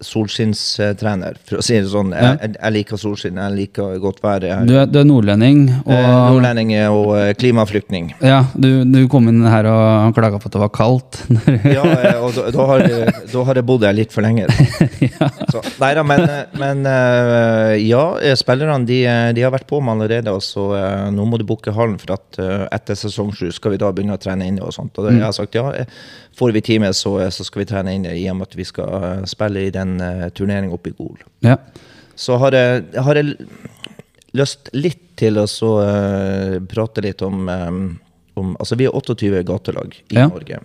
solskinnstrener, for å si det sånn. Jeg, Ja. jeg, jeg liker solskinn, jeg liker godt vær. Jeg, Du, er- du er nordlending, og eh, nordlending og eh, klimaflyktning. ja, du, du kom inn her og klaga på at det var kaldt. Ja, eh, og da, da, har, jeg- da har jeg bodd her litt for lenge. Så, nei da, men, men eh, ja, spillerne de, de har vært på med allerede. Så nå må du booke hallen, for at etter sesong sju skal vi da begynne å trene inne. og sånt. Og det, jeg har sagt ja, eh, får vi time, så, eh, så skal vi trene inn i og med at vi skal eh, spille i den uh, turneringa oppe i Gol. ja. Så har jeg, har jeg lyst litt til å så, uh, prate litt om, um, om Altså, vi har 28 gatelag i Ja. Norge.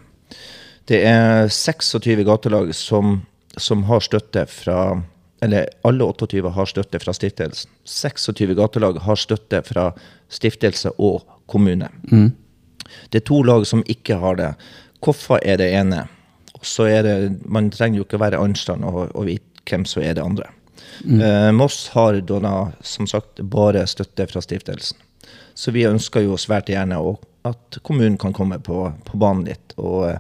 Det er 26 gatelag som, som har støtte fra Eller alle 28 har støtte fra stiftelsen. 26 gatelag har støtte fra stiftelse og kommune. Det er to lag som ikke har det. Koffa er det ene. Og så er det, Man trenger jo ikke være Arnstad og, og vite hvem som er det andre. Eh, Moss har da, som sagt bare støtte fra stiftelsen. Så vi ønsker jo svært gjerne å, at kommunen kan komme på, på banen litt og,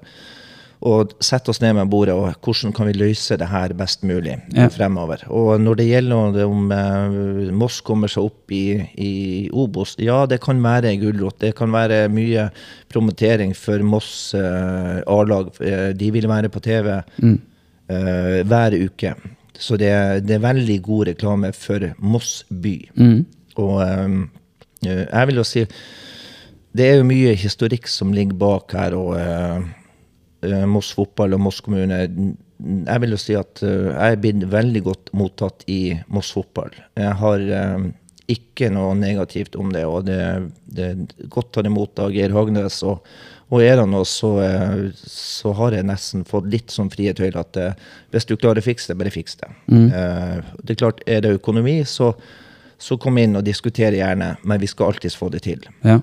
og sette oss ned med bordet og hvordan kan vi løse det her best mulig Ja. fremover. Og når det gjelder om eh, Moss kommer seg opp i, i Obos, ja det kan være gulrot. Det kan være mye promotering for Moss eh, A-lag. Eh, de vil være på TV eh, hver uke. Så det, det er veldig god reklame for Moss by. Og eh, jeg vil jo si det er jo mye historikk som ligger bak her, og eh, eh, Moss fotball og Moss kommune. Jeg vil jo si at eh, jeg er blitt veldig godt mottatt i Moss fotball. Jeg har eh, ikke noe negativt om det, og det, det er godt tatt imot av Geir Hagnes. Og, og er det noe, så, eh, så har jeg nesten fått litt sånn frie tøyler at eh, hvis du klarer å fikse det, bare fiks det. Eh, det er klart, er det økonomi, så, så kom inn og diskuter gjerne, men vi skal alltids få det til. ja.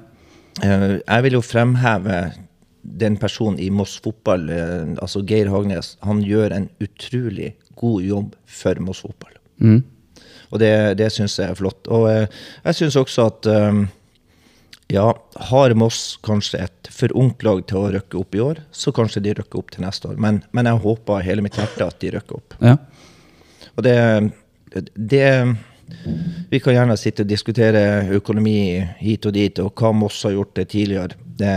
Eh, jeg vil jo fremheve den personen i Moss fotball, eh, altså Geir Hagnes. Han gjør en utrolig god jobb for Moss fotball. Og det, det syns jeg er flott. Og eh, jeg syns også at eh, ja, har Moss kanskje et for ungt lag til å rykke opp i år, så kanskje de rykker opp til neste år. Men, men jeg håper i hele mitt hjerte at de rykker opp. ja. Og det, det Vi kan gjerne sitte og diskutere økonomi hit og dit, og hva Moss har gjort det tidligere. Det,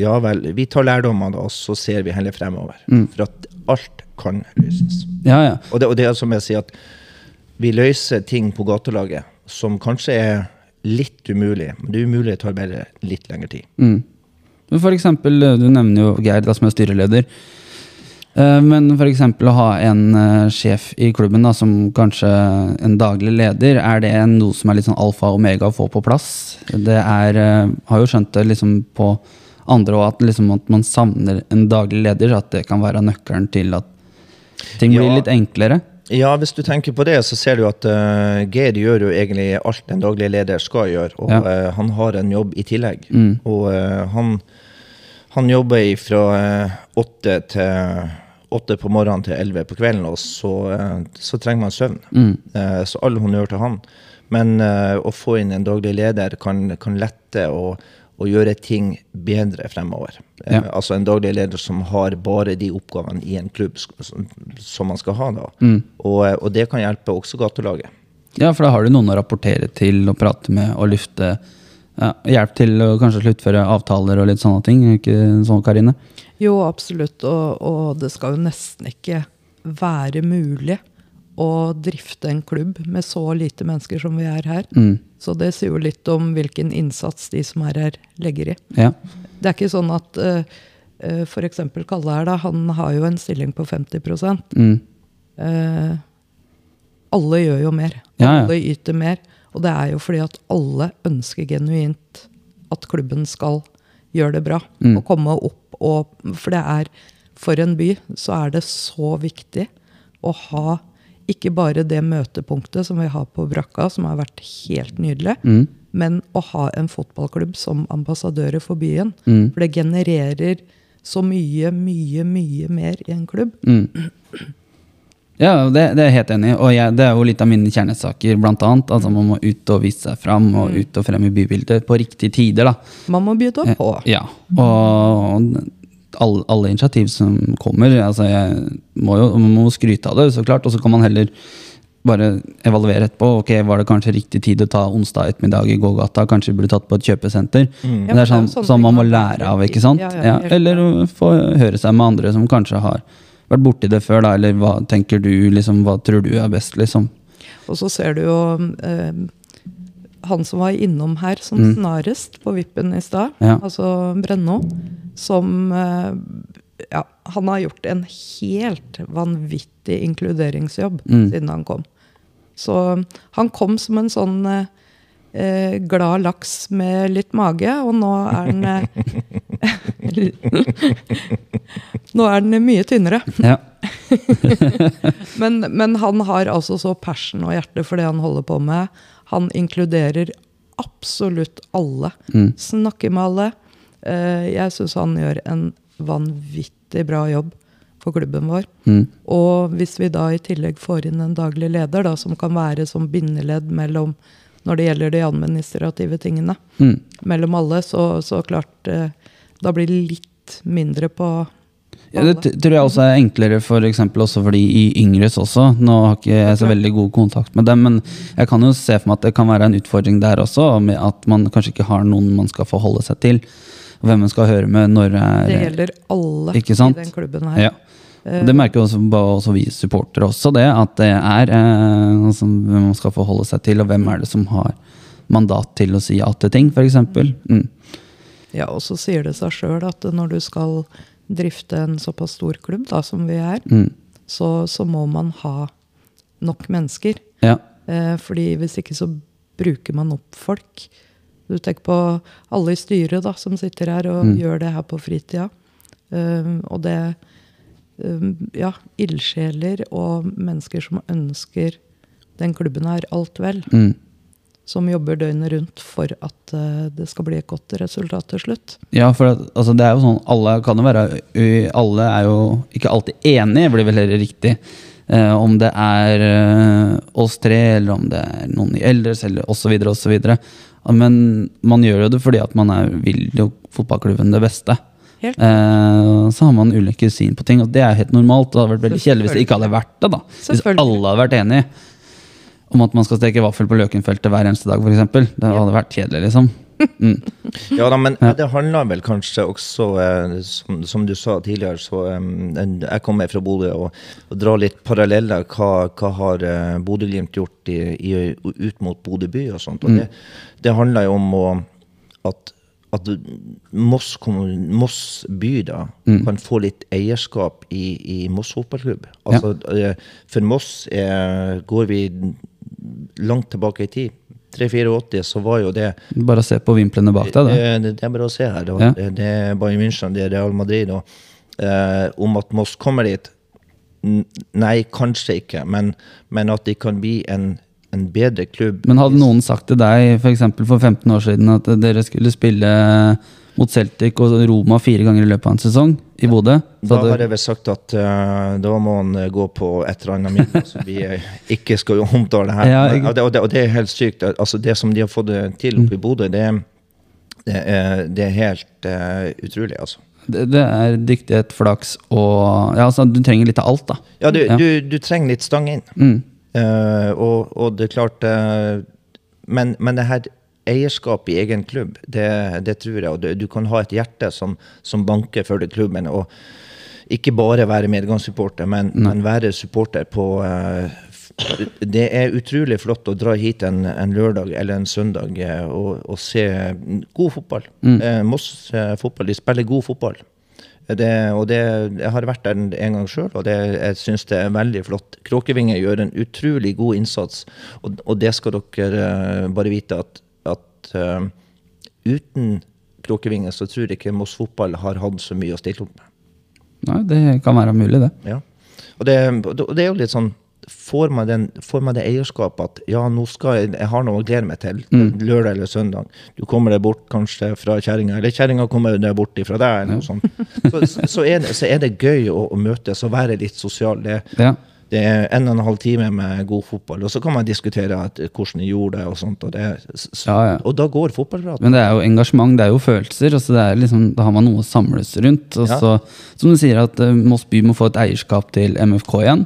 ja vel, vi tar lærdommer det, og så ser vi heller fremover. For at alt kan løses. ja, ja. Og det, og det er som jeg sier, at vi løser ting på gatelaget som kanskje er litt umulig, men det er umulig tar bare litt lengre tid. Mm. Men For eksempel, eh, du nevner jo Geir da, som er styreleder. Eh, Men eksempel å ha en eh, sjef i klubben da, som kanskje en daglig leder, er det noe som er litt sånn alfa og omega å få på plass? Det er, har jo skjønt det liksom på andre og at, liksom at man savner en daglig leder. At det kan være nøkkelen til at ting blir Ja. litt enklere. Ja, hvis du tenker på det, så ser du at uh, Geir gjør jo egentlig alt en daglig leder skal gjøre, og Ja. uh, han har en jobb i tillegg. Og uh, han, han jobber fra åtte til åtte på morgenen til elleve på kvelden, og så, så trenger man søvn. Eh, så all honnør til han. Men å få inn en daglig leder kan, kan lette å, å gjøre ting bedre fremover. Eh, Ja. altså en daglig leder som har bare de oppgavene i en klubb som, man skal ha da. Og, eh, og det kan hjelpe også gatelaget. Ja, for da har du noen å rapportere til og prate med og lufte. Ja, hjelp til å kanskje sluttføre avtaler og litt sånne ting. Ikke sånn, Karine? Jo, absolutt. Og, og det skal jo nesten ikke være mulig å drifte en klubb med så lite mennesker som vi er her. Så det sier jo litt om hvilken innsats de som er her, legger i. Ja. Det er ikke sånn at uh, eh, F.eks. Kalle her, da, han har jo en stilling på 50 Mm. Uh, Alle gjør jo mer. Ja, ja. Alle yter mer. Og det er jo fordi at alle ønsker genuint at klubben skal gjøre det bra. Mm. Og komme opp og For det er For en by så er det så viktig å ha ikke bare det møtepunktet som vi har på brakka, som har vært helt nydelig, Mm. men å ha en fotballklubb som ambassadører for byen. Mm. For det genererer så mye, mye, mye mer i en klubb. Mm. Ja, det, det er jeg helt enig i. Og jeg, det er jo litt av mine kjernesaker, blant annet. Altså, man må ut og vise seg fram, og Mm. ut og frem i bybildet på riktige tider, da. Man må bjude på. Ja. Og alle, alle initiativ som kommer altså jeg må jo må skryte av det, så klart. Og så kan man heller bare evaluere etterpå. Ok, Var det kanskje riktig tid å ta onsdag ettermiddag i gågata? Kanskje burde tatt på et kjøpesenter? Mm. Men Ja, det er sånn, sånn man må lære av, ikke sant? Ja, ja, eller få høre seg med andre som kanskje har vært borti det før, da. Eller hva tenker du, liksom, hva tror du er best, liksom? Og så ser du jo eh, han som var innom her som Mm. snarest på vippen i stad, Ja. altså Brenno, som eh, Ja, han har gjort en helt vanvittig inkluderingsjobb Mm. siden han kom. Så han kom som en sånn eh, eh, glad laks med litt mage, og nå er han eh, Nå er den mye tynnere. Ja. Men, men han har altså så passion og hjerte for det han holder på med. Han inkluderer absolutt alle. Mm. Snakker med alle. Eh, Jeg syns han gjør en vanvittig bra jobb for klubben vår. Mm. Og hvis vi da i tillegg får inn en daglig leder, da, som kan være som bindeledd mellom når det gjelder de administrative tingene, Mm. mellom alle, så, så klart eh, Da blir det litt mindre på Ja, det tror jeg også er enklere for eksempel også for de i yngres også. Nå har ikke jeg så veldig god kontakt med dem, men jeg kan jo se for meg at det kan være en utfordring der også, med at man kanskje ikke har noen man skal forholde seg til. Hvem man skal høre med når det er Det gjelder alle i den klubben her. Ja. Det merker også, også vi supportere også, det at det er eh, altså, hvem man skal forholde seg til, og hvem er det som har mandat til å si ja til ting, f.eks. Mm. Ja, og så sier det seg sjøl at når du skal drifte en såpass stor klubb da, som vi er, Mm. så, så må man ha nok mennesker. Ja. Eh, fordi hvis ikke så bruker man opp folk. Du tenker på alle i styret da, som sitter her og Mm. gjør det her på fritida. Eh, og det eh, Ja, ildsjeler og mennesker som ønsker den klubben her alt vel. Mm. Som jobber døgnet rundt for at eh, det skal bli et godt resultat til slutt. Ja, for at, altså, det er jo sånn Alle kan jo være Alle er jo ikke alltid enige, blir vel heller riktig. Eh, om det er eh, oss tre, eller om det er noen i eldres, eller osv., osv. Men man gjør jo det fordi at man er, vil jo fotballklubben det beste. Helt. Eh, så har man ulike syn på ting, og det er helt normalt. Det hadde vært veldig kjedelig hvis det ikke hadde vært det. da Hvis alle hadde vært enige om at man skal steke vaffel på Løkenfeltet hver eneste dag, f.eks. Det hadde vært kjedelig, liksom. Mm. Ja da, men det handler vel kanskje også, eh, som, som du sa tidligere, så um, jeg kommer fra Bodø, og, og drar litt paralleller. Hva, hva har eh, Bodø-Glimt gjort i, i, ut mot Bodø by og sånt. Og det, det handler jo om å, at, at Moss, Moss by da, kan få litt eierskap i, i Moss fotballklubb. Altså, ja. For Moss er, går vi langt tilbake i tid. 3-84, så var jo det Bare se på vimplene bak deg. Da. Eh, Det, det er bare å se her. da. Ja. Det, det er Bayern München, det er Real Madrid. Og, eh, om at Moss kommer dit Nei, kanskje ikke. Men, men at de kan bli en, en bedre klubb. Men hadde noen sagt til deg for, eksempel for 15 år siden at dere skulle spille mot Celtic og Roma fire ganger i løpet av en sesong i Bodø? Da har jeg vel sagt at uh, da må han eh, gå på et eller annet middag som vi eh, ikke skal omtale her. Ja, jeg... og, det, og, det, og det er helt sykt. Altså, det som de har fått til oppe i Bodø, det, det, er, det er helt uh, utrolig, altså. det, det er dyktighet, flaks og ja, altså, Du trenger litt av alt, da. Ja, du, Ja. Du, du trenger litt stang inn. Mm. Uh, og, og det er klart uh, men, men det her eierskap i egen klubb, det, det tror jeg. Og du, du kan ha et hjerte som, som banker for det klubben. og ikke bare være medgangssupporter, men, men være supporter på uh, Det er utrolig flott å dra hit en, en lørdag eller en søndag eh, og, og se god fotball. Eh, Moss eh, fotball, de spiller god fotball. Det, og det, jeg har vært der en, gang sjøl, og det, jeg syns det er veldig flott. Kråkevinge gjør en utrolig god innsats, og, og det skal dere bare vite at, at uh, uten Kråkevinge så tror jeg ikke Moss fotball har hatt så mye å stille opp med. Nei, det kan være mulig, det. Ja. Og det, det er jo litt sånn får man, den, får man, det eierskapet at ja, nå skal jeg, jeg har noe å glede meg til mm. lørdag eller søndag. Du kommer deg bort kanskje fra kjerringa, eller kjerringa kommer deg bort fra deg. eller noe sånt. Så, så, er det, så, er det, gøy å, å møtes og være litt sosial. Det, ja. Det, er en og en halv time med god fotball, og så kan man diskutere at, hvordan de gjorde det. Og sånt, og, så, ja, ja. og da går fotballpraten. Men det er jo engasjement, det er jo følelser. Altså det er liksom, da har man noe å samles rundt. Og så, som du sier, at uh, Moss by må få et eierskap til MFK igjen.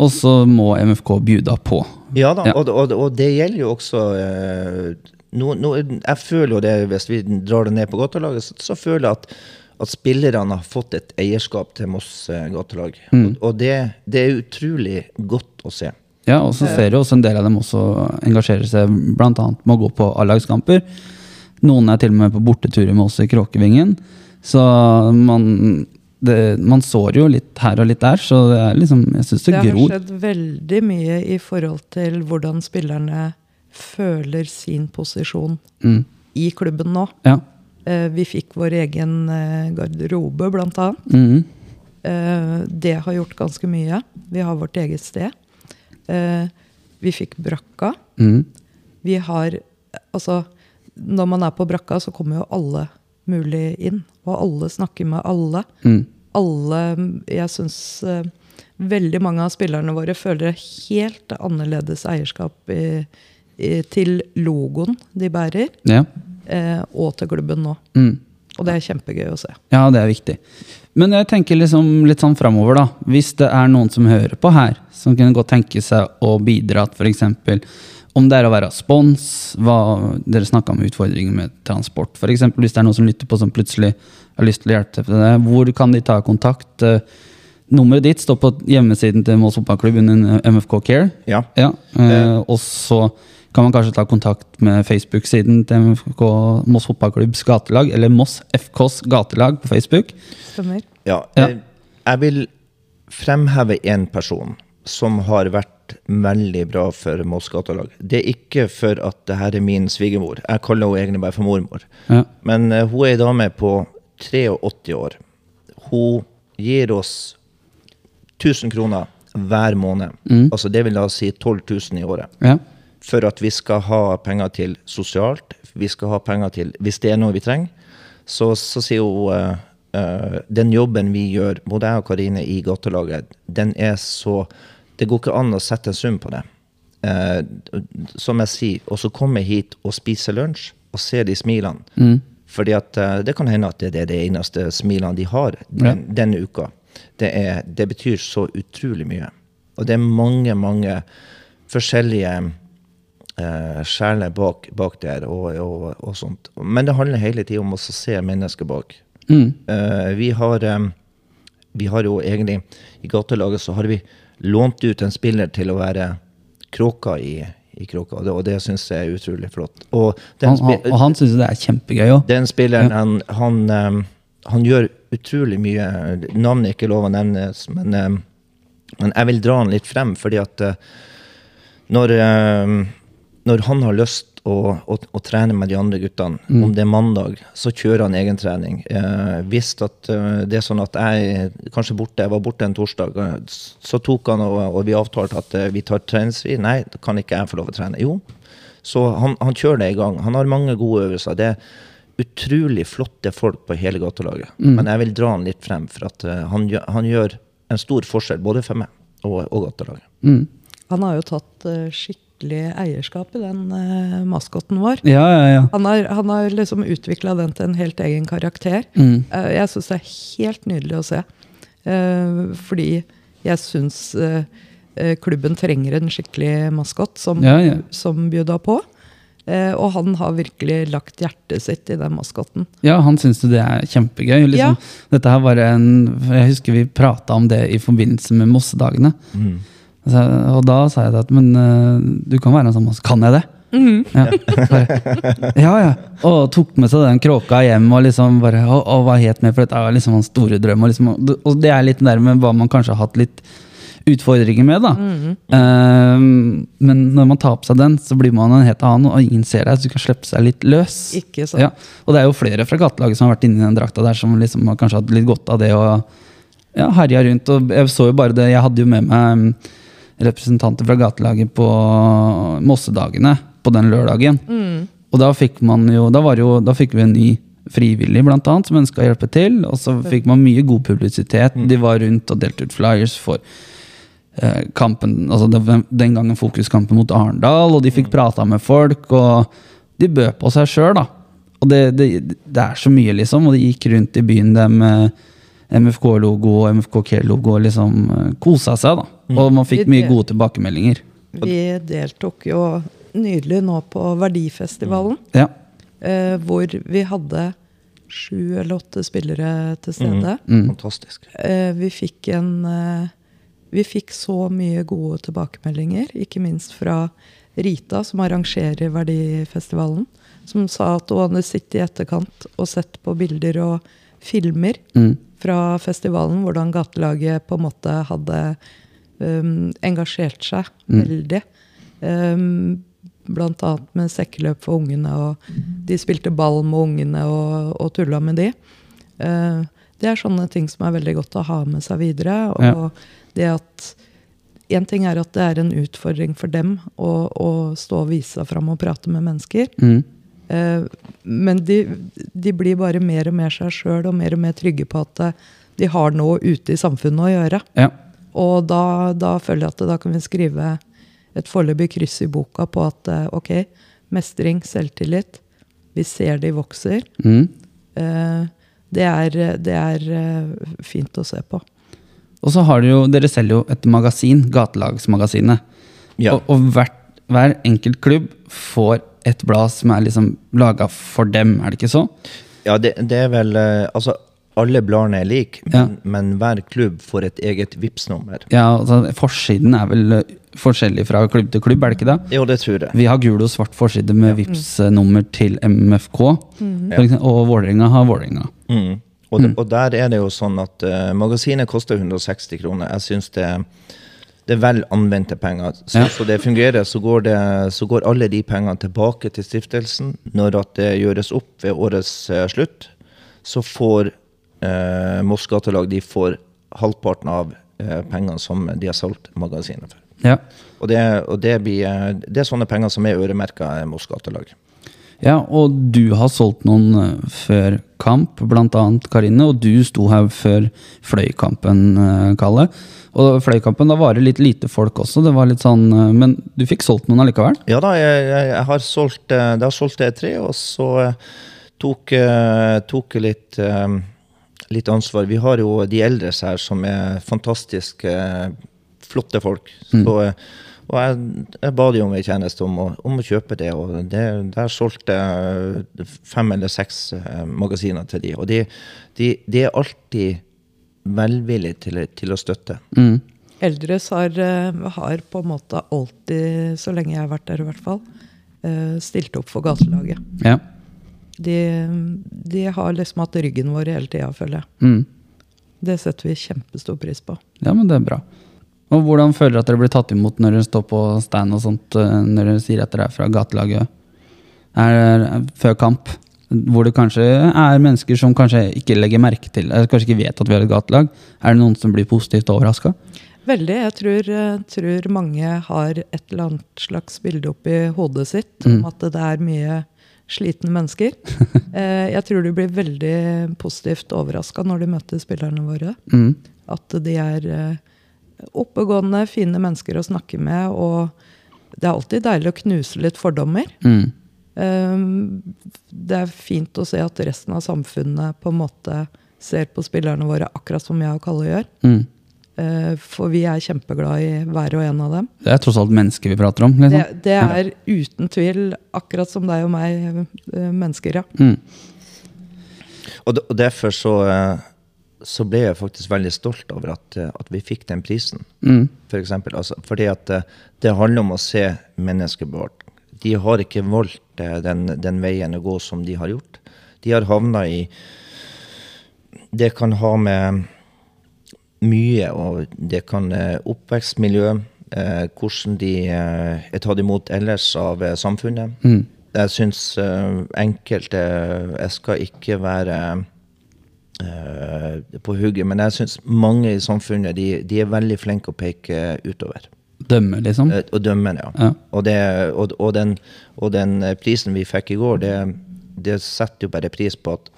Og så må MFK bjuda på. Ja da. Og, og, og, det gjelder jo også uh, no, no, Jeg føler jo det, hvis vi drar det ned på gatelaget, så, så, føler jeg at, at spillerne har fått et eierskap til Moss eh, gatelag. Mm. Og, og det, det, er utrolig godt å se. Ja, og så ser du også en del av dem også engasjerer seg bl.a. med å gå på A-lagskamper. Noen er til og med på borteturer med oss i Kråkevingen. Så man det, man sår jo litt her og litt der, så det er liksom, jeg syns det, det gror. Det har skjedd veldig mye i forhold til hvordan spillerne føler sin posisjon mm. i klubben nå. Ja. Eh, vi fikk vår egen eh, garderobe, blant annet. Mm. Eh, det har gjort ganske mye. Vi har vårt eget sted. Eh, vi fikk brakka. Mm. Vi har Altså, når man er på brakka, så kommer jo alle mulig inn. Og alle snakker med alle. Mm. Alle Jeg syns veldig mange av spillerne våre føler helt annerledes eierskap i, i, til logoen de bærer, ja. Uh, og til klubben nå. Mm. Og det er kjempegøy å se. Ja, det er viktig. Men jeg tenker liksom litt sånn framover, da. Hvis det er noen som hører på her, som kunne godt tenke seg å bidra til f.eks. Om det er å være spons, hva dere snakka om utfordringer med transport. For eksempel, hvis det er noen som lytter på som plutselig har lyst til å hjelpe til det, hvor kan de ta kontakt? Eh, nummeret ditt står på hjemmesiden til Moss fotballklubb under MFK Care. Ja. ja. Eh, og så kan man kanskje ta kontakt med Facebook-siden til MFK Moss fotballklubbs gatelag, eller Moss FKs gatelag på Facebook. Stemmer. Ja. Jeg, jeg vil fremheve én person som har vært veldig bra for Moss gatelag. Det er ikke for at det her er min svigermor. Jeg kaller henne egentlig bare for mormor. Ja. Men uh, hun er ei dame på 83 år. Hun gir oss 1000 kroner hver måned. Mm. Altså det vil da si 12 000 i året. Ja. For at vi skal ha penger til sosialt. Vi skal ha penger til Hvis det er noe vi trenger, så, så sier hun uh, uh, den jobben vi gjør, både jeg og Karine i gatelaget, den er så det går ikke an å sette en sum på det. Uh, som jeg sier, og så komme hit og spise lunsj og se de smilene. Mm. Fordi at det kan hende at det er det eneste smilene de har den, ja. denne uka. Det, er, det, betyr så utrolig mye. Og det er mange, mange forskjellige eh, sjelene bak, bak, der og, og, og, sånt. Men det handler hele tida om å se mennesker bak. Mm. Eh, vi, har, eh, vi har jo egentlig I gatelaget så har vi lånt ut en spiller til å være kråka i, i Kråka, og det, og det syns jeg er utrolig flott. Og, han, han, og han syns det er kjempegøy òg. Den spilleren, ja. han, han, um, han, gjør utrolig mye. Navnet er ikke lov å nevnes, men, um, men, jeg vil dra han litt frem, fordi at uh, når, når han har lyst å, å, å, trene med de andre guttene. Mm. Om det er mandag, så kjører han egentrening. Eh, hvis at, uh, det er sånn at jeg kanskje borte, jeg var borte en torsdag, uh, så tok han og, og vi avtalte at uh, vi tar treningsfri. Nei, da kan ikke jeg få lov å trene. Jo. Så han, han, kjører det i gang. Han har mange gode øvelser. Det er utrolig flotte folk på hele gatelaget. Mm. Men jeg vil dra han litt frem, for at han, han, gjør en stor forskjell både for meg og, og gatelaget. Mm. Han har jo tatt skikkelig skikkelig eierskap i den uh, maskotten vår. Ja, ja, ja. Han har, han har liksom utvikla den til en helt egen karakter. Mm. Uh, jeg syns det er helt nydelig å se. Uh, fordi jeg syns klubben trenger en skikkelig maskot som, ja, ja. som bjuda på. og han har virkelig lagt hjertet sitt i den maskotten. Ja, han syns det er kjempegøy. Liksom, ja. Dette her var en, Jeg husker vi prata om det i forbindelse med Mossedagene. Mm. Og da sa jeg at men uh, du kan være en sånn Kan jeg det? Ja. Bare, ja, ja. Og tok med seg den kråka hjem og liksom bare og, og var helt med, for dette var liksom hans store drøm. Og, liksom, og det er litt der med hva man kanskje har hatt litt utfordringer med, da. Ehm, men når man tar på seg den, så blir man en helt annen, og ingen ser deg, så du kan slippe seg litt løs. Ikke sant? Ja. Og det er jo flere fra gatelaget som har vært inni den drakta der, som liksom har kanskje hatt litt godt av det og ja, herja rundt. Og jeg så jo bare det, jeg hadde jo med meg mm, representanter fra gatelaget på Mossedagene på den lørdagen. Og da fikk man jo, da var jo, da fikk vi en ny frivillig blant annet, som ønska å hjelpe til. Og så fikk man mye god publisitet. De var rundt og delte ut flyers for eh, kampen, altså det, den gangen fokuskampen mot Arendal, og de fikk prata med folk, og de bød på seg sjøl, da. Og det, det, det er så mye, liksom. Og de gikk rundt i byen der med MFK-logo og MFK Care-logo og liksom eh, kosa seg, da. Og man fikk mye gode tilbakemeldinger. Vi deltok jo nydelig nå på Verdifestivalen, Ja. eh, hvor vi hadde sju eller åtte spillere til stede. Mm. Fantastisk. Eh, vi fikk en eh, Vi fikk så mye gode tilbakemeldinger, ikke minst fra Rita, som arrangerer Verdifestivalen, som sa at hun hadde sittet i etterkant og sett på bilder og filmer Mm. fra festivalen, hvordan gatelaget på en måte hadde um, engasjert seg veldig. Um, blant annet med sekkeløp for ungene, og de spilte ball med ungene og, og tulla med de. Uh, det er sånne ting som er veldig godt å ha med seg videre. Og Ja. det at Én ting er at det er en utfordring for dem å, å stå og vise seg fram og prate med mennesker. Mm. Uh, men de, de blir bare mer og mer seg sjøl og mer og mer trygge på at eh, de har noe ute i samfunnet å gjøre. Ja. Og da, da føler jeg at da kan vi skrive et foreløpig kryss i boka på at eh, ok, mestring, selvtillit, vi ser de vokser. Mm. Eh, det er, det er eh, fint å se på. Og så har jo, dere selger jo et magasin, Gatelagsmagasinet. Ja. Og, og hvert, hver enkelt klubb får et blad som er liksom laga for dem, er det ikke så? Ja, det, det er vel Altså, alle bladene er like, Ja. men, men hver klubb får et eget vips nummer Ja, altså Forsiden er vel eh, forskjellig fra klubb til klubb, er det ikke det? Jo, det tror jeg. Vi har gul og svart forside med Vipps-nummer til MFK. For eksempel, og Vålerenga har Vålerenga. Mm. Og, mm. og der er det jo sånn at uh, magasinet koster 160 kroner. Jeg syns det, det er vel anvendte penger. Så, Ja. så det fungerer, så går, det, så går alle de pengene tilbake til stiftelsen. Når at det gjøres opp ved årets uh, slutt, så får eh, Moss Gatelag de får halvparten av eh, pengene som de har solgt magasinet for. Ja. Og, det, og det, blir, eh, det er sånne penger som er øremerka Moss Gatelag. ja, og du har solgt noen eh, før kamp, annet Karine, og du sto her før Fløykampen, eh, Kalle. Og Fløykampen, da var det litt lite folk også, det var litt sånn, eh, men du fikk solgt noen allikevel? Ja da, jeg, jeg, har solgt da Det har solgt jeg tre, og så eh, tok, eh, tok litt, eh, litt ansvar. Vi har jo de eldre her som er fantastisk eh, flotte folk. Så, eh, og jeg, jeg ba de om en tjeneste om å, om å kjøpe det, og det, der solgte jeg fem eller seks eh, magasiner til de. Og de, de, de er alltid velvillige til, til å støtte. Mm. Eldres har, har på en måte alltid, så lenge jeg har vært der i hvert fall, eh, stilt opp for gatelaget. Ja. De, de har liksom hatt ryggen vår hele tida, føler jeg. Mm. Det setter vi kjempestor pris på. Ja, men det er bra. Og hvordan føler dere at dere blir tatt imot når dere står på stand og sånt, eh, når dere sier at dere er fra gatelaget? Er det før kamp? Hvor det kanskje er mennesker som kanskje ikke legger merke til eller kanskje ikke vet at vi har et gatelag. Er det noen som blir positivt overraska? Veldig. Jeg tror, eh, tror mange har et eller annet slags bilde oppi hodet sitt om at det er mye slitne mennesker. Eh, Jeg tror du blir veldig positivt overraska når du møter spillerne våre. Mm. At de er eh, oppegående, fine mennesker å snakke med. Og det er alltid deilig å knuse litt fordommer. Mm. Um, Det er fint å se at resten av samfunnet på en måte ser på spillerne våre akkurat som jeg og Kalle gjør. Mm. Eh, For vi er kjempeglad i hver og en av dem. Det er tross alt mennesker vi prater om. Det, Liksom. det er uten tvil, akkurat som deg og meg, eh, mennesker, ja. Mm. Og, og derfor så, eh, så ble jeg faktisk veldig stolt over at, at vi fikk den prisen. Mm. For eksempel, altså, fordi at det handler om å se mennesket vårt. de har ikke valgt den, den veien å gå som de har gjort. De har havna i Det kan ha med mye, og det kan eh, oppvekstmiljø, eh, hvordan de eh, er tatt imot ellers av samfunnet. Mm. Jeg syns enkelte Jeg skal ikke være eh, på hugget, men jeg syns mange i samfunnet de, de er veldig flinke å peke utover. Dømme, liksom? Og dømme, ja. Ja. Og, det, og, og, den, og den prisen vi fikk i går, det, det setter jo bare pris på at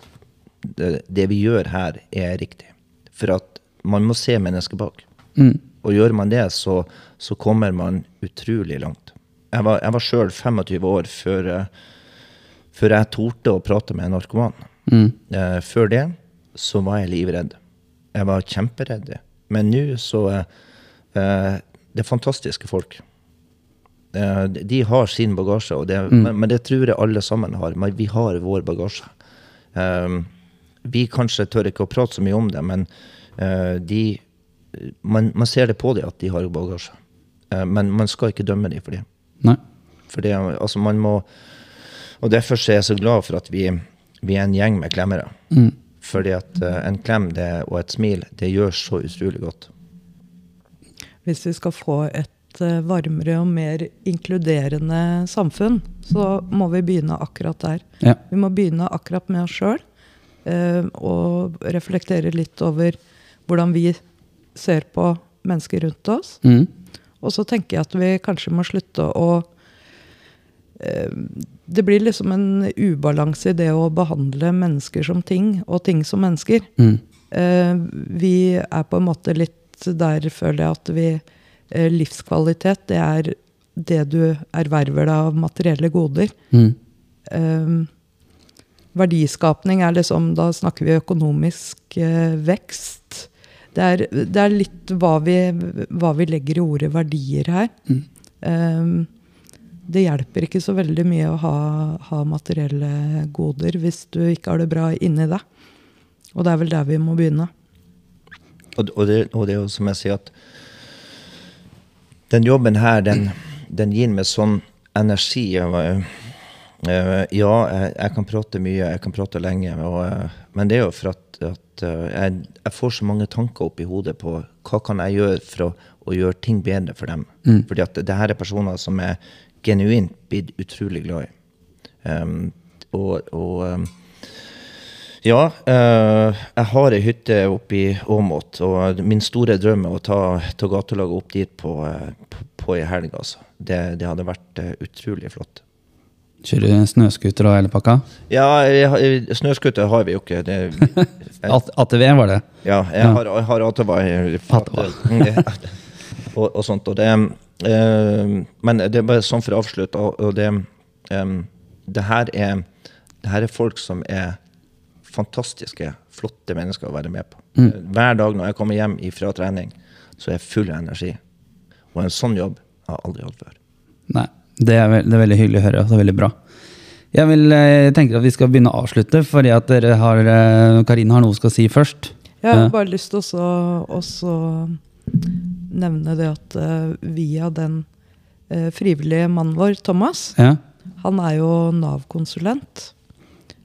det, det vi gjør her, er riktig. For at man må se mennesket bak. Mm. Og gjør man det, så, så kommer man utrolig langt. Jeg var, jeg var sjøl 25 år før, eh, før jeg torde å prate med en narkoman. Mm. Eh, før det så var jeg livredd. Jeg var kjemperedd. Men nå så eh, eh, Det er fantastiske folk. Eh, de har sin bagasje, og det, men, men det tror jeg alle sammen har. Men vi har vår bagasje. Eh, vi kanskje tør ikke å prate så mye om det, men de man, man ser det på dem at de har bagasje. Eh, men man skal ikke dømme dem for det. Nei. For det, altså man må Og derfor er jeg så glad for at vi, vi er en gjeng med klemmere. Mm. Fordi at eh, en klem det, og et smil, det gjør så utrolig godt. Hvis vi skal få et eh, varmere og mer inkluderende samfunn, så må vi begynne akkurat der. Ja. Vi må begynne akkurat med oss sjøl. og reflektere litt over hvordan vi ser på mennesker rundt oss. Mm. Og så tenker jeg at vi kanskje må slutte å eh, Det blir liksom en ubalanse i det å behandle mennesker som ting, og ting som mennesker. Mm. Eh, vi er på en måte litt der, føler jeg, at vi eh, Livskvalitet, det er det du erverver deg av materielle goder. Mm. Eh, verdiskapning er liksom Da snakker vi økonomisk eh, vekst. Det er, det er litt hva vi, hva vi legger i ordet verdier her. Mm. Um, det hjelper ikke så veldig mye å ha, ha materielle goder hvis du ikke har det bra inni deg. Og det er vel der vi må begynne. Og, og, det, og det er jo som jeg sier, at den jobben her, den, den gir meg sånn energi. Jeg, ja, jeg, jeg kan prate mye, jeg kan prate lenge, og, eh, men det er jo for at, at eh, jeg, jeg får så mange tanker opp i hodet på hva kan jeg gjøre for å, å gjøre ting bedre for dem. Fordi at det her er personer som er genuint blitt utrolig glad i. Um, og, og ja, eh, jeg har ei hytte oppe i Åmot, og min store drøm er å ta, ta gatelaget opp dit på, eh, på, på ei helg. Altså. Det, det hadde vært eh, utrolig flott. Kjører du snøscooter og hele pakka? Ja, jeg har- snøscooter har vi jo ikke. Det, At- ATV var det. ja, jeg har, jeg har ATV. ATV. og, og sånt. Og det, eh, men det er bare sånn for å avslutte. Og, og det, em, det, her er, det her er folk som er fantastiske, flotte mennesker å være med på. Hver dag når jeg kommer hjem fra trening, så er jeg full av energi. Og en sånn jobb har jeg aldri hatt før. Nei, det er, veld, det er veldig hyggelig å høre. Det er veldig bra. Jeg vil, jeg, tenker at vi skal begynne å avslutte, fordi at dere har, eh, Karine har noe hun skal si først. Jeg har bare lyst til å nevne det at eh, via den eh, frivillige mannen vår, Thomas, Ja. han er jo Nav-konsulent.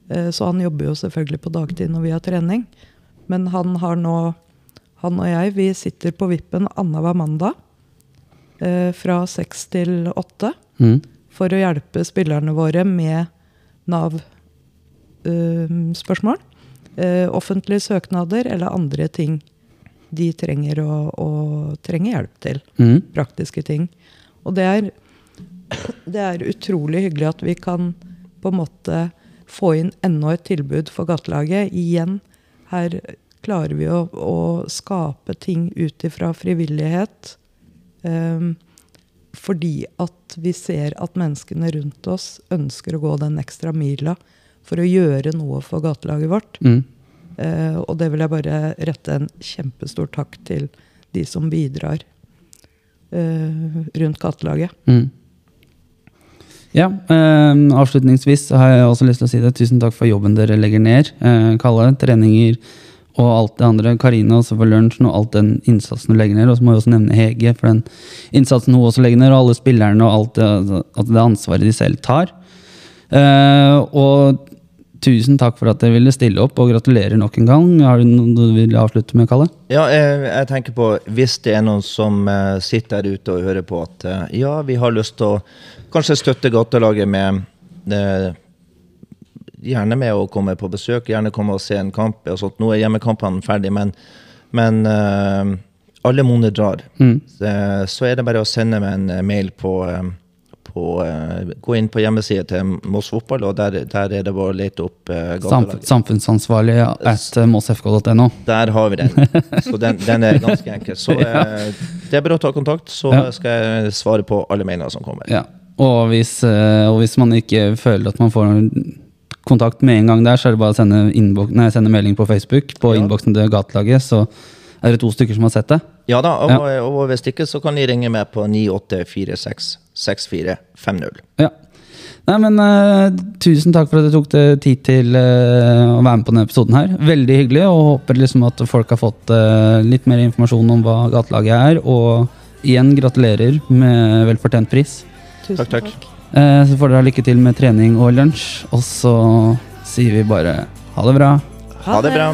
Eh, så han jobber jo selvfølgelig på dagtid når vi har trening. Men han har nå Han og jeg vi sitter på vippen annenhver mandag eh, fra seks til åtte Mm. for å hjelpe spillerne våre med Nav-spørsmål. eh, offentlige søknader eller andre ting de trenger å, å trenge hjelp til. Mm. Praktiske ting. Og det er, det er utrolig hyggelig at vi kan på en måte få inn enda et tilbud for gatelaget. Igjen, her klarer vi å, å skape ting ut ifra frivillighet. Um, fordi at vi ser at menneskene rundt oss ønsker å gå den ekstra mila for å gjøre noe for gatelaget vårt. Mm. Eh, og det vil jeg bare rette en kjempestor takk til de som bidrar eh, rundt gatelaget. Mm. Ja, eh, avslutningsvis har jeg også lyst til å si det. Tusen takk for jobben dere legger ned. Eh, Kalle, treninger og alt det andre. Karina også for lunsjen og alt den innsatsen hun legger ned. Og så må jeg også nevne Hege for den innsatsen hun også legger ned, og alle spillerne og alt det, at det ansvaret de selv tar. Uh, og tusen takk for at dere ville stille opp, og gratulerer nok en gang. Har du noe du vil avslutte med, Kalle? Ja, jeg, jeg tenker på hvis det er noen som eh, sitter der ute og hører på at eh, ja, vi har lyst til å kanskje støtte gatelaget med Gjerne med å komme på besøk, gjerne komme og se en kamp. og sånt. Nå er hjemmekampene ferdig, men, men uh, alle monner drar. Så, så er det bare å sende meg en eh, mail på, eh, på uh, Gå inn på hjemmesida til Moss Fotball, og der, der er det bare å lete opp uh, gatelaget. samfunnsansvarlig at mossfk.no. Der har vi den. Så den, den er ganske enkel. Så eh, det er bare å ta kontakt, så Ja. skal jeg svare på alle mailene som kommer. Ja. Og hvis, og hvis man ikke føler at man får kontakt med en gang der, så er det bare å sende, nei, sende melding på Facebook på Ja. innboksen til gatelaget, så er det to stykker som har sett det. Ja da, og, og hvis ikke, så kan de ringe meg på 9846 6450. Ja. Nei, men uh, Tusen takk for at du tok deg tid til uh, å være med på denne episoden. her. Veldig hyggelig, og håper liksom at folk har fått uh, litt mer informasjon om hva gatelaget er. Og igjen gratulerer med velfortjent pris. Tusen Takk, takk. Eh, så får dere ha lykke til med trening og lunsj, og så sier vi bare ha det bra. Ha det bra.